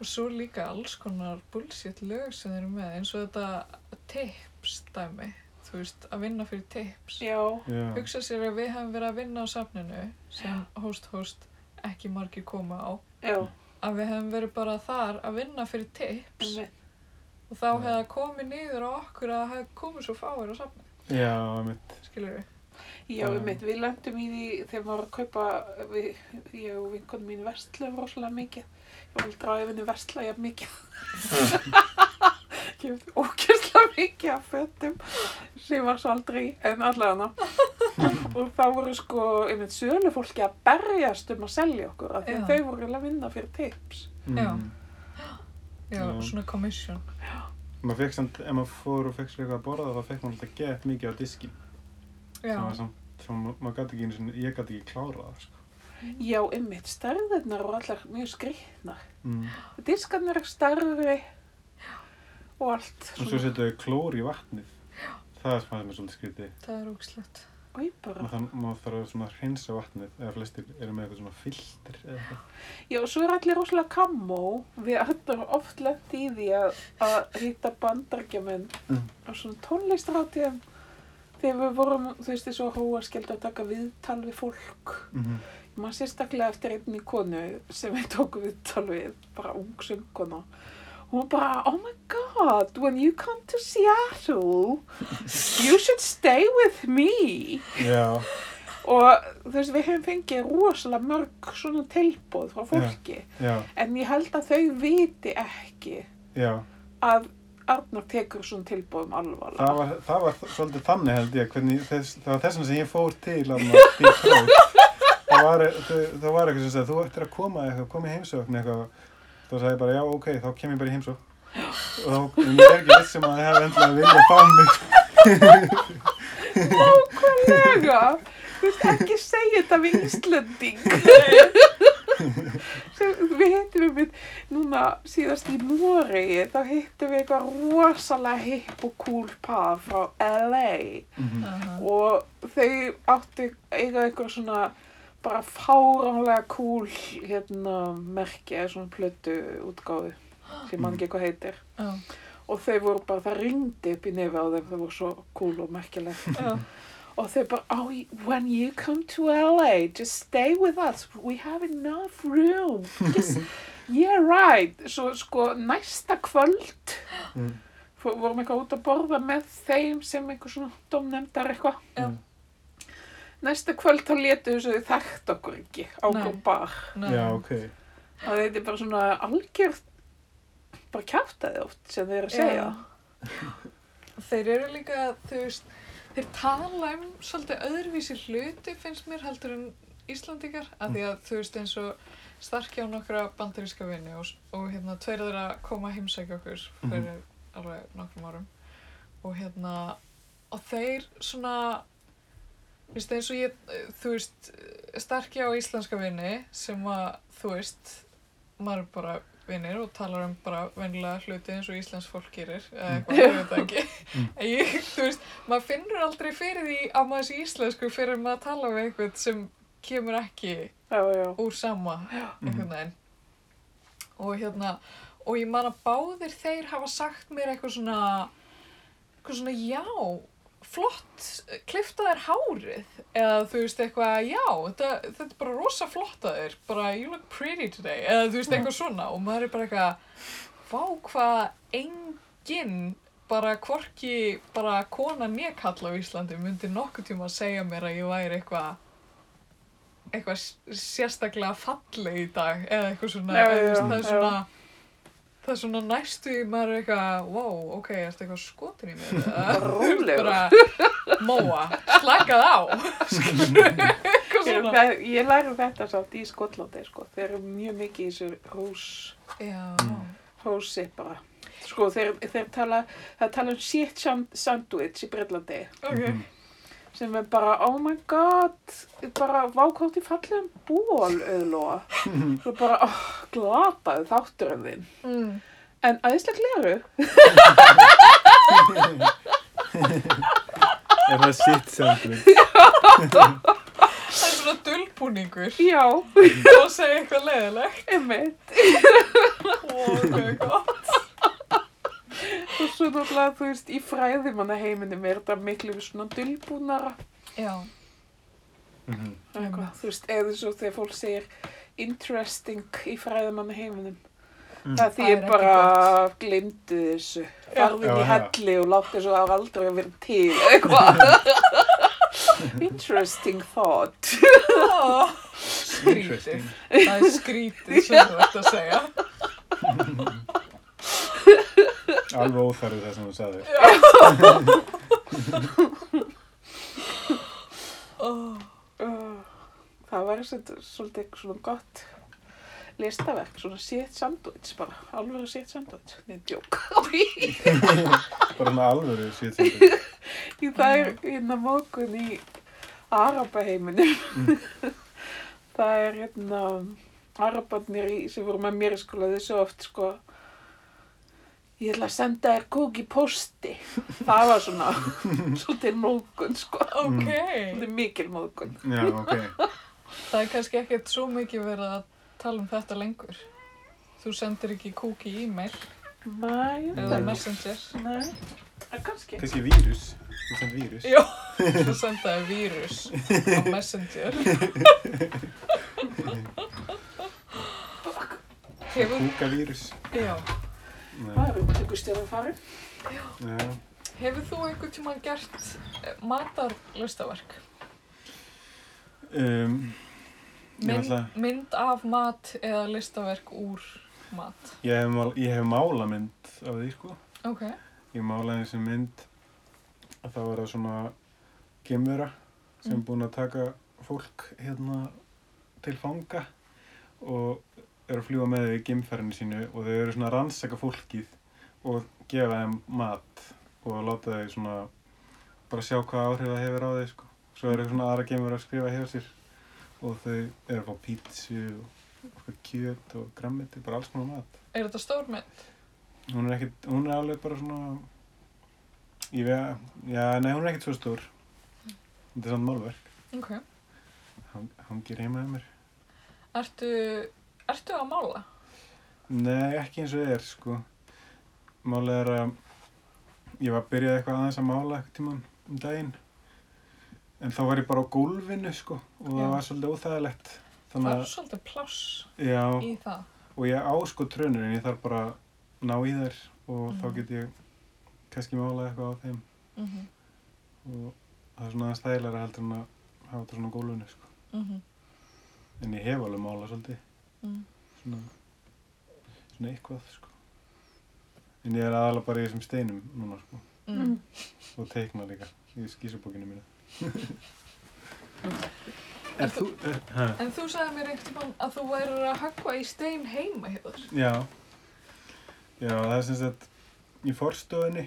Og svo líka alls konar bullshit lög sem þeir eru með, eins og þetta tips dæmi, þú veist, að vinna fyrir tips. Já, Já. Hugsa sér að við hefum verið að vinna á safninu sem host-host ekki margir koma á, já, að við hefum verið bara þar að vinna fyrir tips einmitt. og þá hefði það komið niður á okkur að það hefði komið svo fáir á safninu. Já, mitt. skilur við. Já, Já. einmitt, við lendum í því þegar maður var að kaupa, við, ég og vinkonum mín verstlum rosalega mikið. Ég var aldrei á efinni versla jafn mikið. [LAUGHS] [LAUGHS] Kjöfði ókjörslega mikið af fötum sem var svo aldrei en allavega [LAUGHS] og þá voru sko, einmitt, sölufólki að berjast um að selja okkur af því að þau voru að vinna fyrir tips. Já. Mm. Já, Já. svona commission. Maður fekk samt, ef maður fór og fekk sér eitthvað að borða þá fekk maður alltaf gett mikið á diskin. Já, Sem sem ma- maður gæti ekki einu sinni, ég gæti ekki klárað það, sko. Já, einmitt, stærðirnar voru allar mjög skrýtnar. Mm. Diskarnir er stærri og allt. Og svo setja þau klór í vatnið. Það fannst mér svolítið skrítið. það er bara. Maður þarf, að svona hreinsa vatnið, eða flestir eru með eitthvað svona filter eða eitthvað. Já, og svo er allir rosalega kamó. Við ættum oft lent í því að, að hýtta bandargjamenn Mm. á svona tónlistarhátíðum. Þegar við vorum, þú veist, þessu hróaskeld að taka viðtal við fólk. Mm -hmm. Maður sérstaklega eftir einni konu sem við tókum viðtal við, bara ung söngkona. Hún bara, oh my god, when you come to Seattle, you should stay with me. Já, Og þú veist, við hefum fengið rosalega mörg svona tilbúð frá fólki. já, En ég held að þau viti ekki að Arnar tekur svona tilbúðum alvarlega. Það var, það var svolítið þannig held ég, hvernig, þess, það var þessum sem ég fór til. Það var, það, það var eitthvað sem sagði, þú ættir að koma eitthvað, koma í heimsókn eitthvað. Þá sagði ég bara, já, ok, þá kem ég bara í heimsókn. Og þá, er ekki viss sem að það hefði endilega viljað fá mig. Nákvæmlega! Þú veist, ekki segja þetta við Íslanding. [LAUGHS] Sem, við hittum við mitt, núna síðast í Noregi, þá hittum við eitthvað rosalega hipp og cool par frá LA. Mhm. Aha. og þau áttu eiga eitthvað svona bara fáránlega cool hérna merki eða svona plötu útgáfu sem mann ekki hvað heitir. Já, og þau voru bara, það ringdi upp í nefi á þeim þau voru svo cool og merkilegt. Já, og þau bara, oh, when you come to LA just stay with us. We have enough room. Just, yeah right. Svo sko næsta kvöld Mm. vorum eitthvað út að borða með þeim sem eitthvað svona domnefndar eitthvað. Mm. Næsta kvöld þá letu þess að þau þekkt okkur ekki á okkur bar. Já, ok. Það þetta er bara svona algjört, bara kjátaði oft sem eru að segja. Þeir eru líka, þú veist, þeir tala um svolítið öðruvísi hluti finnst mér heldur en Íslandingar af því að þú veist eins og starki á nokkra bandaríska vini og, og hérna tveir þeirra koma að heimsækja okkur fyrir alveg nokkrum árum og hérna og þeir svona þú veist eins og ég, þú veist starki á íslenska vini sem að þú veist maður er bara vinir og talar um bara vennilega hluti eins og íslensk fólk gerir eða eitthvað, ég veit ekki. [LAUGHS] En ég, þú veist, maður finnur aldrei fyrir því að maður sé íslensku fyrir maður tala við eitthvað sem kemur ekki Já, já. úr sama einhvern veginn. Og hérna, og ég man að báðir þeir hafa sagt mér eitthvað svona, eitthvað svona, já, flott, klifta þér hárið, eða þú veist eitthvað, já, þetta, þetta er bara rosa flott að þér, bara you look pretty today, eða þú veist eitthvað svona, og maður er bara eitthvað, vá hvað enginn, bara hvorki, bara kona nekall á Íslandi myndi nokkuð tíma að segja mér að ég væri eitthvað, eitthvað sérstaklega falleg í dag, eða eitthvað svona, eða, þú já, er já. svona, það er svona næstu í maður er eitthvað, wow, ok, ertu eitthvað skotin í mér? [LAUGHS] bara, [LAUGHS] móa, slakað á [LAUGHS] Ég, svona ég læri þetta samt í Skotlandi, sko. Þeir eru mjög mikið í þessu já, hrósi bara. Sko, þeir, þeir tala, það tala um shit sand- sandwich í Breitlandi. ok sem er bara, oh my god, bara vákvátt í fallegum ból, auðlóa. Svo bara, oh, glataði þátturinn þinn. mm. En æðislega gleru. Er það shit sandwich? [LAUGHS] það er svona dullbúningur Já, og segja eitthvað leiðilegt einmitt. og gott Og svo náttúrulega, þú veist, í fræðimanna heiminum er þetta miklu svona dulbúnara. já, Mhm. Eitthvað, þú veist, eða svo þegar fólk segir interesting í fræðimanna heiminum. Mm. Það því ég bara glimtu þessu. Farði inn í helli og látti þessu það aldrei að vera til. Eitthvað. [LAUGHS] interesting thought. Skrítið Interesting. það er skrítið sem þú ert að segja [LAUGHS] Alveg óþarfið það sem þú sagði. [LAUGHS] það var svolítið, svona gott listaverk, svona shit sandwich bara, alveg shit sandwich, neð djók. Bara með alvöru shit sandwich. [LAUGHS] [LAUGHS] Í það er hérna mókun í Arabaheiminum. það er hérna Arabarnir í, sem voru með mér skóla þessu oft sko ég ætla að senda þér kúk í posti. Það var svona [LAUGHS] svolítið mókun sko. ok Það er mikil mókun. Já, ok. það er kannski ekkert svo mikið verið að tala um þetta lengur þú sendir ekki kúk í e-mail eða messenger Nei, kannski. Kannski vírus. Þú send vírus. Já, þú sendaði vírus á Messenger. [LAUGHS] Hefur, Kúkavírus. já, Nei. Það er upptökustjóðan farin. Já. hefur þú einhvern tímann gert eh, matarlistaverk? Um, Mynd, ætla, mynd af mat eða listaverk úr mat? ég, hef mál, ég hef málamynd af því, sko. Ok, Ég málaði þessi mynd að það var það svona gemura sem Mm. búin að taka fólk hérna til fanga og eru að fljúa með þau í gemferðinu sínu og þau eru svona að rannsaka fólkið og gefa þeim mat og láta þau svona bara sjá hvað áhrif það hefur á þau sko. Svo eru svona aðra gemur að skrifa hjá sér og þau eru að fá pítsu og kjöt og grammiti, bara alls konar mat. er þetta stór mynd? Hún er ekkert, hún er alveg bara svona, ég veit, já, nei, hún er ekkert svo stór. Þetta er samt málverk. Ok. Hann, hann ger heima með mér. Ertu, ertu að mála? Nei, ekki eins og er, sko. Málið er að ég var að byrja eitthvað aðeins að mála eitthvað tíman um daginn. En þá var ég bara á gólfinu, sko, og Já. það var svolítið óþægilegt. Það að, svolítið pláss já, í það. og ég á sko trönur en ég þarf bara að ná í þær og þá Mhm. get ég kannski málað eitthvað á þeim. Mm og það er svona aðeins þægilega heldur en að hafa þetta svona á gólfinu sko. -hmm. en ég hef alveg málað svolítið Mm. svona, svona eitthvað sko. en ég er aðalega bara í þessum steinum núna sko. Mm. og teikna líka í skísubókinu mínu [LAUGHS] Er Er þú? Er? En þú sagði mér tímann að þú værir að höggva í stein heima hjá þér. Já Já, það er sem sagt í forstofunni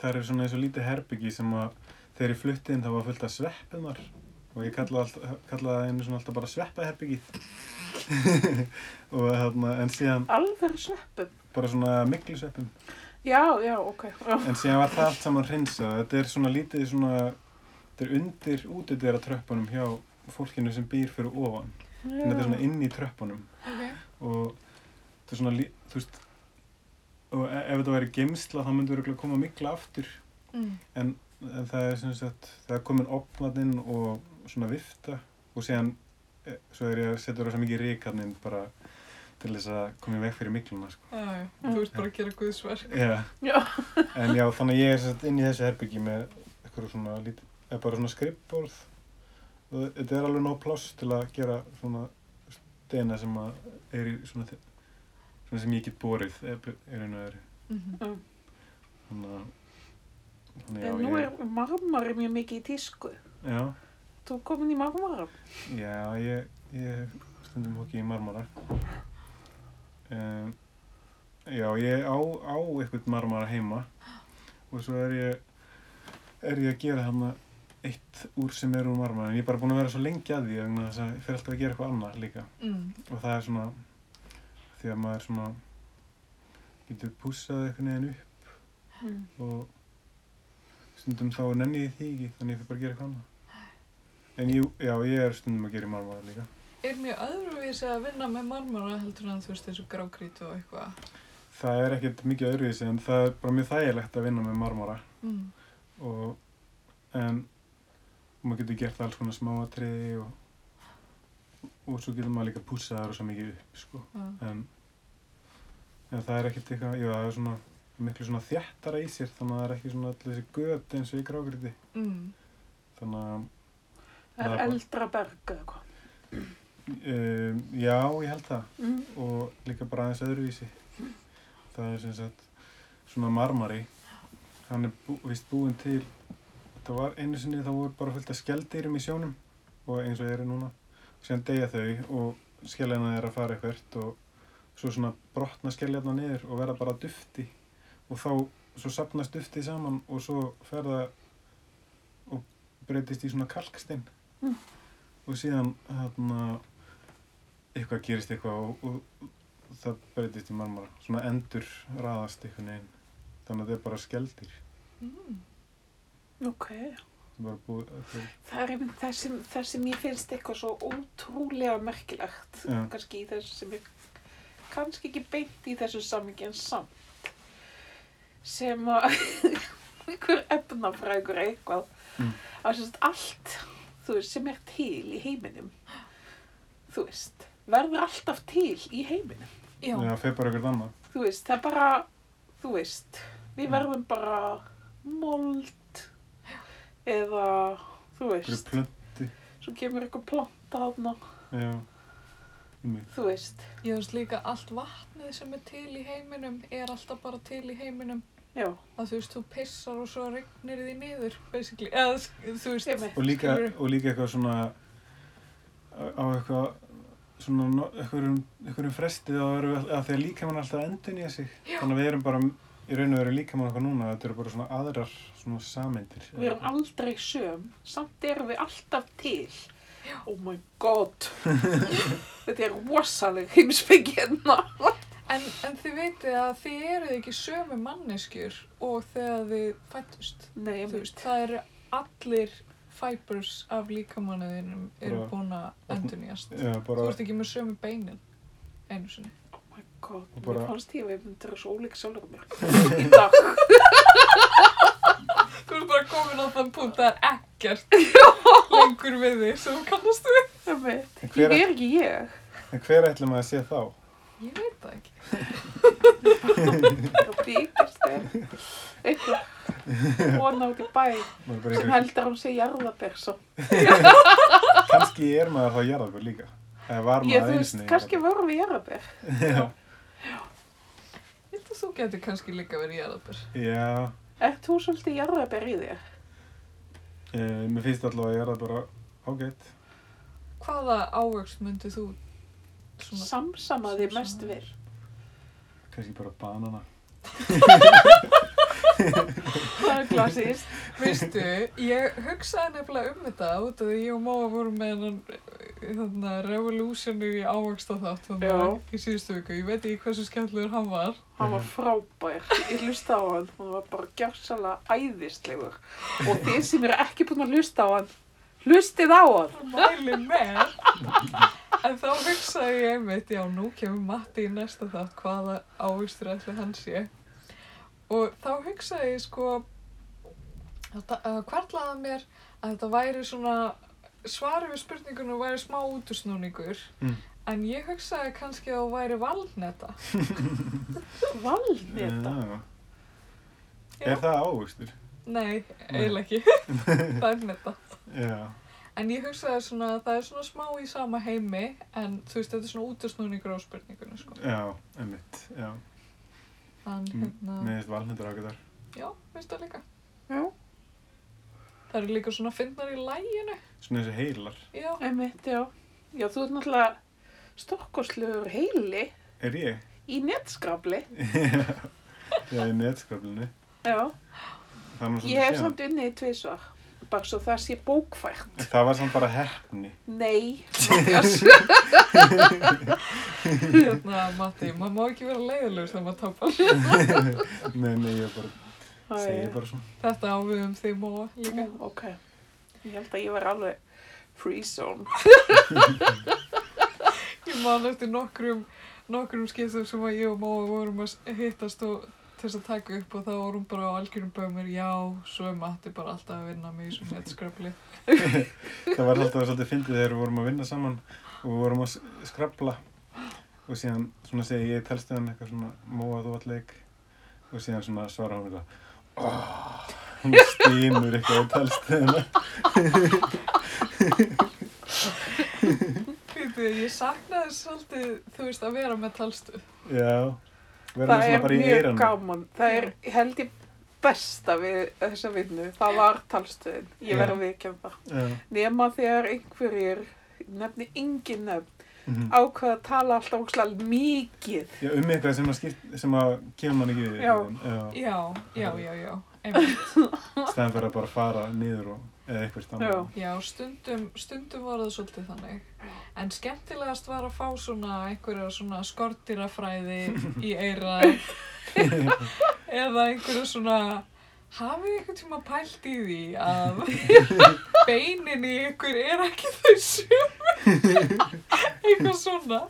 það er svona eins og lítið herbyggi sem að þegar ég flutti inn þá var fullt af sveppunar og ég kallaði, alltaf, kallaði einu svona alltaf bara sveppaherbyggið [LAUGHS] og þarna en síðan Alveg sveppum. bara svona miklusveppum Já, já, ok. Já. en síðan var það allt saman hreinsað þetta er svona lítið svona þetta er undir útidera tröppunum hjá fólkinu sem býr fyrir ofan en þetta er svona inn í tröppunum Ok. og þetta er svona, þú veist, og e- ef þetta væri geimsla þá myndi verið koma mikla aftur Mm. en, en það er sem sagt, það er komin opnatinn og svona vifta og síðan, svo er ég að setja rosa mikið ríkarninn bara til þess að koma í veg fyrir mikluna, sko. Já, þú ert bara að gera guðsverk. Já. Já. En já, þannig að ég er sem sagt inn í þessu herbyggi með eitthvað svona lítið, eða bara svona skrippborð og þetta er alveg nóg pláss til að gera svona steina sem að er í svona, svona sem ég get borið er, einu öðru. Mm Þannig að, þannig já, En nú ég, er marmari mjög mikið í tísku. já, Þú er komin í marmara. já, ég, ég stundum hóki í marmara. Um, já, ég á, á eitthvað marmara heima og svo er ég, er ég að gera hann eitt úr sem er úr marmara en ég er bara búinn að vera svo lengi að því að ég fer alltaf að gera eitthvað annað líka Mm. og það er svona því að maður svona getur pússað eitthvað neginn upp Mm. og stundum þá nenni ég því ekki þannig ég fyrir bara að gera eitthvað annað en jú, já, ég er stundum að gera í marmara líka Er mjög öðruvísi að vinna með marmara heldur en þú veist þessu grákrítu og eitthvað? það er ekkert mikið öðruvísi en það er bara mjög þægilegt að vinna með marmara Mm. og en maður getur gert alls konar smáatriði og og svo getur maður líka pússað það rosa mikið upp sko. Já. en, en það er ekkert eitthvað, jú það er svona miklu svona þjættara í sér þannig að það er ekki svona allir þessi göt eins og í grágriti Mm. þannig að er er eldra berg eða eitthvað. um, já, ég held það. Mm. og líka bara aðeins öðruvísi. Það er sem sagt svona marmari. Hann er bú, vist búinn til það var einu sinni þá voru bara fullt af skeldýrum í sjónum og eins og eru núna. Síðan deyja þau og skeljarna er að fara eitthvert og svo svona brotna skeljarna niður og verða bara dufti. Og þá svo sapnast duftið saman og svo fer það og breytist í svona kalkstein Mm. og síðan hérna eitthvað gerist eitthvað og, og, það breytist í marmara svona endur raðast einhvern veginn þannig að þetta er bara skeldir Mm. Ok. það bara búið það, Það er einmitt það sem, það sem ég finnst eitthvað svo ótrúlega merkilegt. Já. Kannski í þessu sem er kannski ekki beint í þessu samingi en samt. Sem að [LAUGHS] einhver efnafrægur eitthvað. Mm. Að allt, þú veist, sem er til í heiminum. Þú veist, verður alltaf til í heiminum. Já. það fer bara eitthvað annað Þú veist, það er bara, þú veist, við Mm. verðum bara mold eða, þú eitthvað veist, plönti svo kemur eitthvað planta þarna, já Einmitt. þú veist. Ég veist líka allt vatnið sem er til í heiminum er alltaf bara til í heiminum. Já, Að þú veist, þú pissar og svo regnir því niður, basically. Eða þú veist, og líka, og líka eitthvað svona á eitthvað svona einhverjum frestið að, því að líkamann alltaf endun í sig. Þannig að við erum bara í raun og veru líkamann okkar núna þetta eru bara svona aðrar svona sameindir. Við erum aldrei söm, samt erum við alltaf til. Oh my god, [LAUGHS] þetta er rosaleg heimsbyggi hérna. En, en þið vitið að þið eruð ekki sömu manneskjur og þegar þið fættust. Nei, Þú ég veist, það eru allir fibers af líkamanniðinum eru búin að endurnýjast. já, Þú bara, ert ekki með sömu beinin einu sinni. Oh my god, mér fannst ég að við myndir svo ólík sjálfur mér. Í [LAUGHS] dag. [LAUGHS] Þú ert bara komin á þann punkt að það er ekkert [LAUGHS] lengur við þig sem þú kannast við. En hver- Ég er ekki ég. en hver ætlum að sé þá? Ég veit það ekki. Það byggjast þeim. Eitthvað vona út í bæ sem heldur hún sé jarðabersa. kannski er maður þá jarðabur líka eða var Ég, maður þú einu veist, sinni kannski vorum við jarðaber. já, að þú getur kannski líka verið jarðabur. já Ert þú svolítið jarðaber í þér? e, mér finnst alltaf að jarðabur ágætt Hvaða ávöxt myndið þú svona... Samsamaði Samsama. mest við. kannski bara banana Það er klassist. Veistu, ég hugsaði nefnilega um þetta út af því ég og Móa vorum með hennan þarna, revolutionary ávöxt á þátt þannig í síðustu viku. Ég veit ekki hversu skemmtilegur hann var. Hann var frábær. Ég hlusta á hann. Hann var bara gjörsalega æðislegur. Og þið sem eru ekki búin að hlusta á hann, hlustið á hann. Mæli með. En þá hugsaði ég einmitt, já, nú kemur Matti í næsta þátt, hvaða ávistur ætli hann sé. Og þá hugsaði ég sko, að mér að þetta væri svona, svarið við spurningunum væri smá útusnúningur. Mm. En ég hugsaði kannski að það væri valneta. [LAUGHS] Valneta. Já. Er það ávöxtur? Nei, eiginlega ekki. [LAUGHS] það er netta. Já. En ég hugsaði svona að það er svona smá í sama heimi, en þú veist, þetta er svona útusnúningur á spurningunum, sko. Já, einmitt, já. En Mm, hérna, Mér finnst valnendur ágæðar. já, veist það líka. Já, Það eru líka svona fyndnar í læginu. Svona þessi heilar. Já, einmitt, já. Já, þú ert náttúrulega stórkostlegur heili Er ég? í netskabli. [LAUGHS] Já, í netskaplinni. Já, er ég hef samt unnið í tvisvar. Bara svo það sé bókfært. Það var samt bara hefni. Nei, hérna, Matti, maður má ekki vera leiðilegur þegar maður tapar. [LAUGHS] nei, nei, ég bara, segi bara svona. Þetta á við um þig móa líka. Ó, ok. Ég held að ég var alveg free zone. [LAUGHS] Ég man eftir nokkrum, nokkrum skiptum sem að ég og móa vorum að hittast og til þess að taka upp og þá vorum bara á algjörum bögumir, já, svo er Matti bara alltaf að vinna mig í svona nettskröfli. [LAUGHS] Það var alltaf svolítið fyndið þegar við vorum að vinna saman og við vorum að s- skrafla og síðan svona segi ég telstuðan eitthvað svona móa þú allt leik og síðan svona svara hún eitthvað oh, hún stýmur eitthvað á telstuðina Býtu, ég saknaði svolítið, þú veist, að vera með talstuð. Já, með Það er mjög gaman. Það er held ég besta við þessa vinnu. Það var talstöðin. Ég Já. verð að. Já, Nema þegar einhverjir, nefni engin nefn, mhm. ákveða að tala alltaf óslega mikið. Já, um eitthvað sem að, skipt, sem að kemur mann ekki við Já. Já. Já, já, já. [LAUGHS] Stæðan fyrir að bara fara niður og eða eitthvað Já. annað Já, stundum, stundum var það svolítið þannig. En skemmtilegast var að fá svona einhverja svona skortirafræði í eira [LAUGHS] eða einhverja svona hafið þið einhvern tíma pælt í því að [LAUGHS] beinin í ykkur er ekki þau [LAUGHS] sömu eitthvað svona.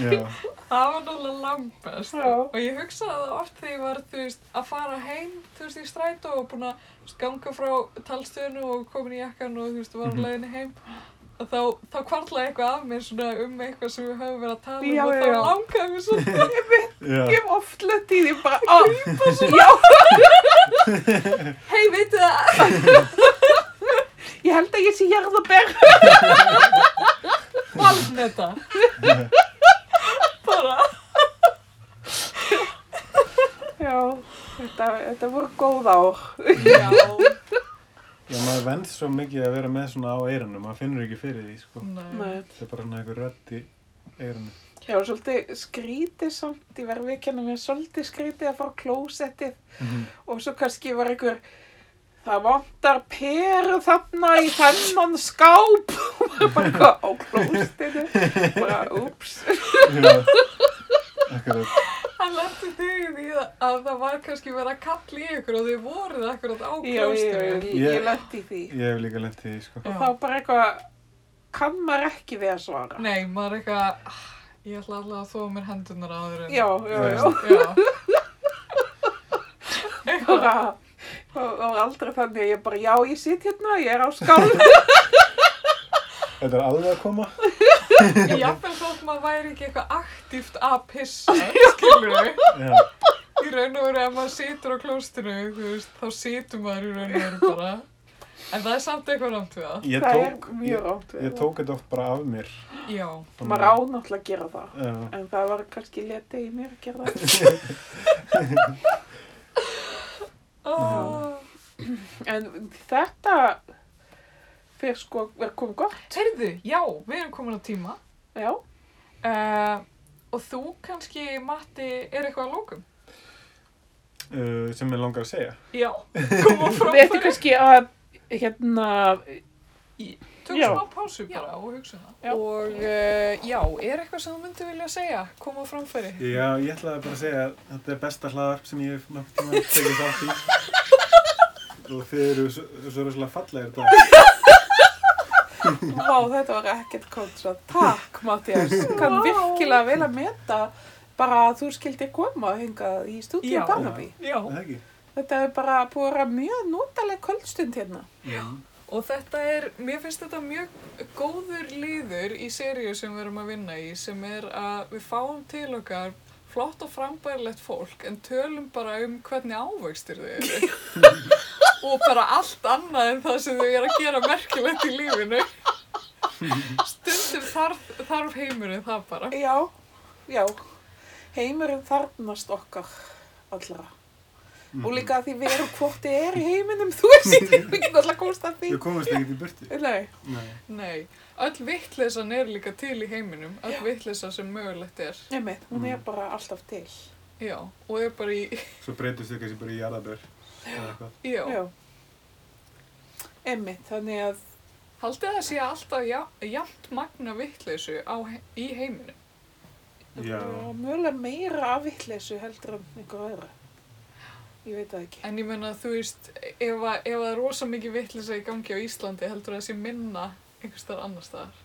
Já, það var náttúrulega langbest. Já. og ég hugsaði það oft þegar ég var veist, að fara heim þú veist, í strætó og búin að ganga frá talstöðinu og komin í jakkan og þú veist, var á leiðinni heim þá, þá kvartlaði eitthvað af mér svona um eitthvað sem við höfum verið að tala um Já, og þá langaði mér svona. [LAUGHS] Já, Ég hef oft lett í því bara, á, já, hei, veitu það, [LAUGHS] ég held að ég sé jarðaber. [LAUGHS] valneta bara. Já, þetta, þetta voru góð ár. já, já, maður venst svo mikið að vera með svona á eyranu, maður finnur ekki fyrir því, sko. nei. Það er bara svona einhver rödd í eyranu. Já, svolítið skrítið samt, ég verði viðkennum mér svolítið skrítið að fara á klósettið Mhm. og svo kannski var einhver, það vantar peru þarna í þennan skáp [LAUGHS] og maður bara eitthvað á klósettinu, bara úps. [LAUGHS] Já, akkurat. Hann lendi þig í því að- að það var kannski verið að kalla í ykkur og þið voruð akkurat á Já, ég, ég, í því. Ég hef líka lent í því, sko. Og þá bara eitthvað, kann maður ekki við að svara. Nei, maður er eitthvað, "Ah, ég ætla alltaf að þóa mér hendunar áður en... Já, já, já. Já. [LAUGHS] Bara, það var aldrei þannig að ég bara, já, ég sit hérna, ég er á skálum. [LAUGHS] Þetta er alveg að koma. [LAUGHS] Jafnvel þótt maður væri ekki eitthvað aktíft að pissa, skilur við. Já, Í raun og veru ef maður situr á klóstinu, þú veist, þá situr maður í raun og veru bara. En það er samt eitthvað rámt við það. ég það tók, er mjög ég, rátt við ég tók þetta oft bara af mér. Já. Maður á náttúrulega að gera það. Já, En það var kannski letið í mér að gera það. Oh. [LAUGHS] [LAUGHS] En þetta fyrir sko verið komið gott. Heyrðu, já, við erum komin á tíma. Já. Uh, og þú kannski, Matti, er eitthvað að lókum? uh, sem ég langar að segja. Já. Koma frá [LAUGHS] Við ættum kannski að, hérna, Tökum smá pásu bara og hugsa um það. Já. Og uh, já, er eitthvað sem þú myndi vilja segja? Koma á framfæri. Já, ég ætlaði bara að segja að þetta er besta hlaðarp sem ég hef tíma tekið þátt í. [LAUGHS] Og þið eru svo, svo rosalega fallegir þetta. [LAUGHS] Vá, þetta var ekkert kontra. Takk, Mattias. Kann Vá. virkilega vel að meta bara að þú skildir koma hingað í stúdíu Já. Barnaby. Já, Það ekki? Þetta er bara búið að vera mjög notaleg kvöldstund hérna. Já. og þetta er, mér finnst þetta mjög góður liður í seríu sem við erum að vinna í sem er að við fáum til okkar flott og frambærilegt fólk en tölum bara um hvernig ávöxtir þau eru [LAUGHS] og bara allt annað en það sem þau eru að gera merkilegt í lífinu stundum þarf, þarf heimurinn það bara Já, já. Heimurinn þarnast okkar allra. Mhm. Og líka að því við erum hvort þið er í heiminum, þú veist, við getum alltaf komast að því. Við komumst ekkert í burtu. Nei, Nei. Nei, öll vittleysan er líka til í heiminum öll vittleysa sem mögulegt er nefnir, hún er Mm. bara alltaf til. já, og er bara í Svo breytist þau kannski bara í jarðabör. Já, Já. Emmi, þannig að, Haldið það sé alltaf ja, jafnt magna vittleysu í heiminum? Já. bara mögulega meira af vitleysu heldur en einhver öðra. Ég veit það ekki. En ég menna, þú veist, ef, að, ef það er rosa mikið vittleysa í gangi á Íslandi, heldur það sé minna einhvers staðar annar staðar?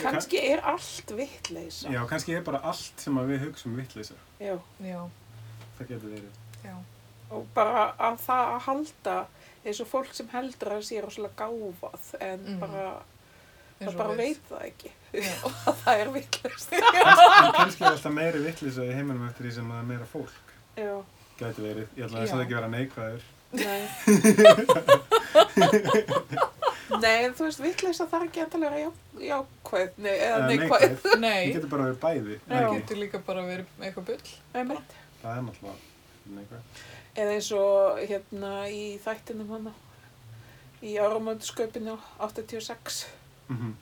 Kanski er allt vitleysa. Já, kannski er bara allt sem að við hugsaum vitleisa. Já. Já, Það getur verið. já, Og bara að það að halda eins og fólk sem heldur að sé rosalega gáfað en Mhm. bara, eins það og bara við. veit það ekki. Já. [LAUGHS] að það er. En [LAUGHS] kannski er alltaf meiri vitleisa í heiminum eftir því sem það er meira fólk. Já. Gæti verið. Ég ætla að það ekki vera neikvæður. Nei. [LAUGHS] Nei, en þú veist, vitleysa þarf ekki endalega já, jákvæð, nei, eða neikvæð. Það Nei, getur bara verið bæði. Það getur líka bara verið eitthvað bull. Einmitt. Það er náttúrulega neikvæð. Eða eins og hérna í þættinum hana, í áramöndusköpinu 86. Mhm.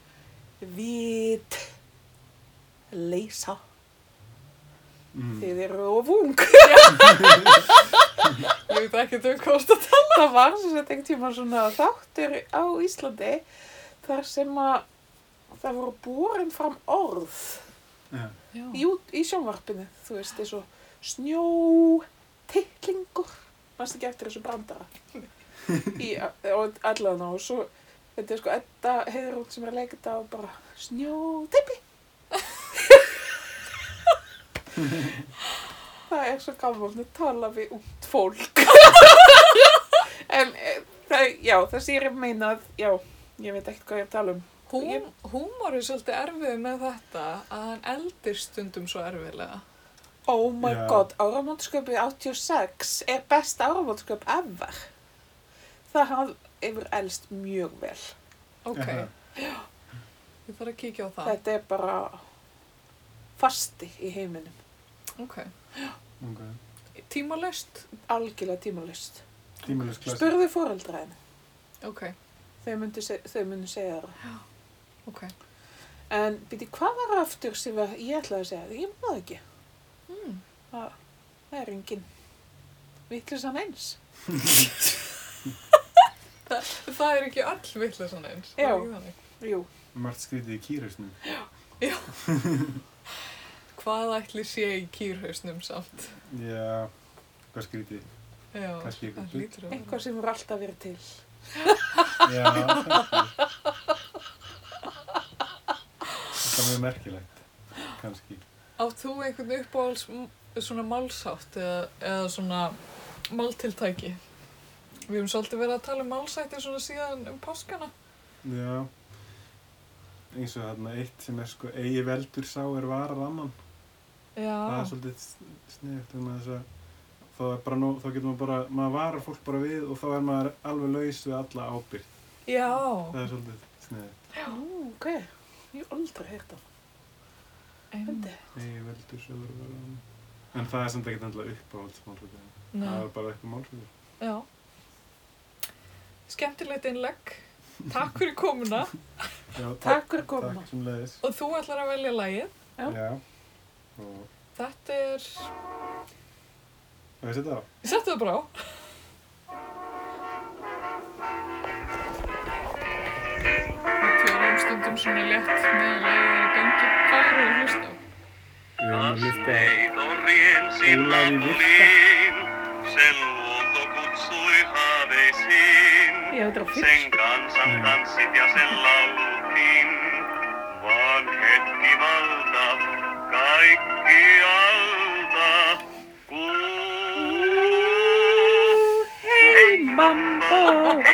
Vít, leysa, Mhm. þið eru of ung. [LAUGHS] Ég veit ekki um hvað það tala. Það var sem sagt einhvern tíma svona þáttur á Íslandi þar sem að það voru borin fram orð. Já, í, í sjónvarpinu, þú veist, eins og snjó, tittlingur, mannst ekki eftir þessu brandara? Í allan og svo, þetta er sko Edda Heiðrún sem er að leika þetta og bara snjó, teipi. Það er svo gaman að tala við út fólk. En e, það, já, það sér ég meina að, já, ég veit ekkert hvað ég er að tala um. Húm, húmor er svolítið erfið með þetta að hann eldir stundum svo erfiðlega. Oh my Já. god, áramótsköpið 86 er best áramótsköp ever. Það hafði yfir elst mjög vel. Ok, Jaha. [GASPS] ég þarf að kíkja á það. Þetta er bara fasti í heiminum. Ok, [GASPS] Ok. tímalöst. Algjörlega tímalust. Tímalus klassi. Spurðu fóreldra henni. Ok, Þau myndu, seg þau myndu segja það. [GASPS] ok. En byrju, hvað var aftur sem að, ég ætlaði að segja það? Ég maður ekki. Mm. Það, það er engin vittlisann eins. Þa, það er ekki öll vittlesan eins. það Já. Jú, Margt skrítið í kýrusnum. Hvað ætli sé í kýrhausnum samt? Já, hvað skrítið? Já, eitthvað það eitthvað sem voru alltaf verið til. Já. Það er mjög merkilegt. Kannski. Átt þú einhvern uppáhalds svona málsátt eða, eða svona máltiltæki? Við höfum svolítið verið að tala um málsætti svona síðan um páskana. Já. Eins og þarna eitt sem er sko eigi veldur sá er varar annan. Það er Já, svolítið sniðugt um þess að þá er bara nú, þá getur maður bara, maður varar fólk bara við og þá er maður alveg laus við alla ábyrgð. já, Það er svolítið sniðugt. Ú, ok. Ég hef aldrei heyrt það. En, Fyndi. Eigi veldur sá er varar annan. En það er samt ekkert endilega uppáhaldsmálsöku. Það er bara eitthvað málsöku. já. Skemmtilegt innlegg. Takk fyrir komuna. Já, Takk fyrir komuna. Takk. Og þú ætlar að velja lagið. Já. Já. Og Þetta er... er settu það bara tölum stundum svona létt meðan lagið er í gangi. Hvað eru að hlusta á? Við erum að hlusta Leið og rén sín Ólafi Virta. nafnlín sem lóð og kútsúi hafið sín Já, þetta er á fyrst. Sen kansan tanssit ja sen laulettiin, vaan hetki malta kaikkialta kuuluu. Hei mambo, [LAUGHS]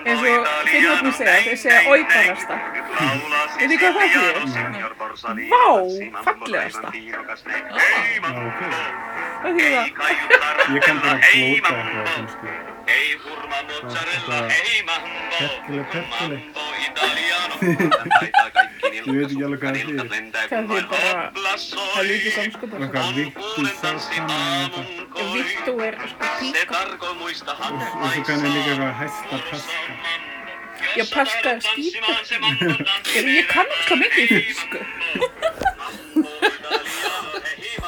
Eins og finnarnir segja, þeir segja oikarasta. Veitir hvað það þýðir? Vá, fallegasta. Hvað þýðir það? Ég kann bara mambo. eitthvað kannski. Hei hurma mozzarella, hei Ég veit ekki alveg hvað það þýðir. Það þýðir bara, lítið samskotar. Eitthvað vittu sátana þetta. Ja vittu er sko píka. Og svo kann ég líka eitthvað hæsta paska. Ja, paska er skítur. Ég, kann ekki svo mikið í þýsku.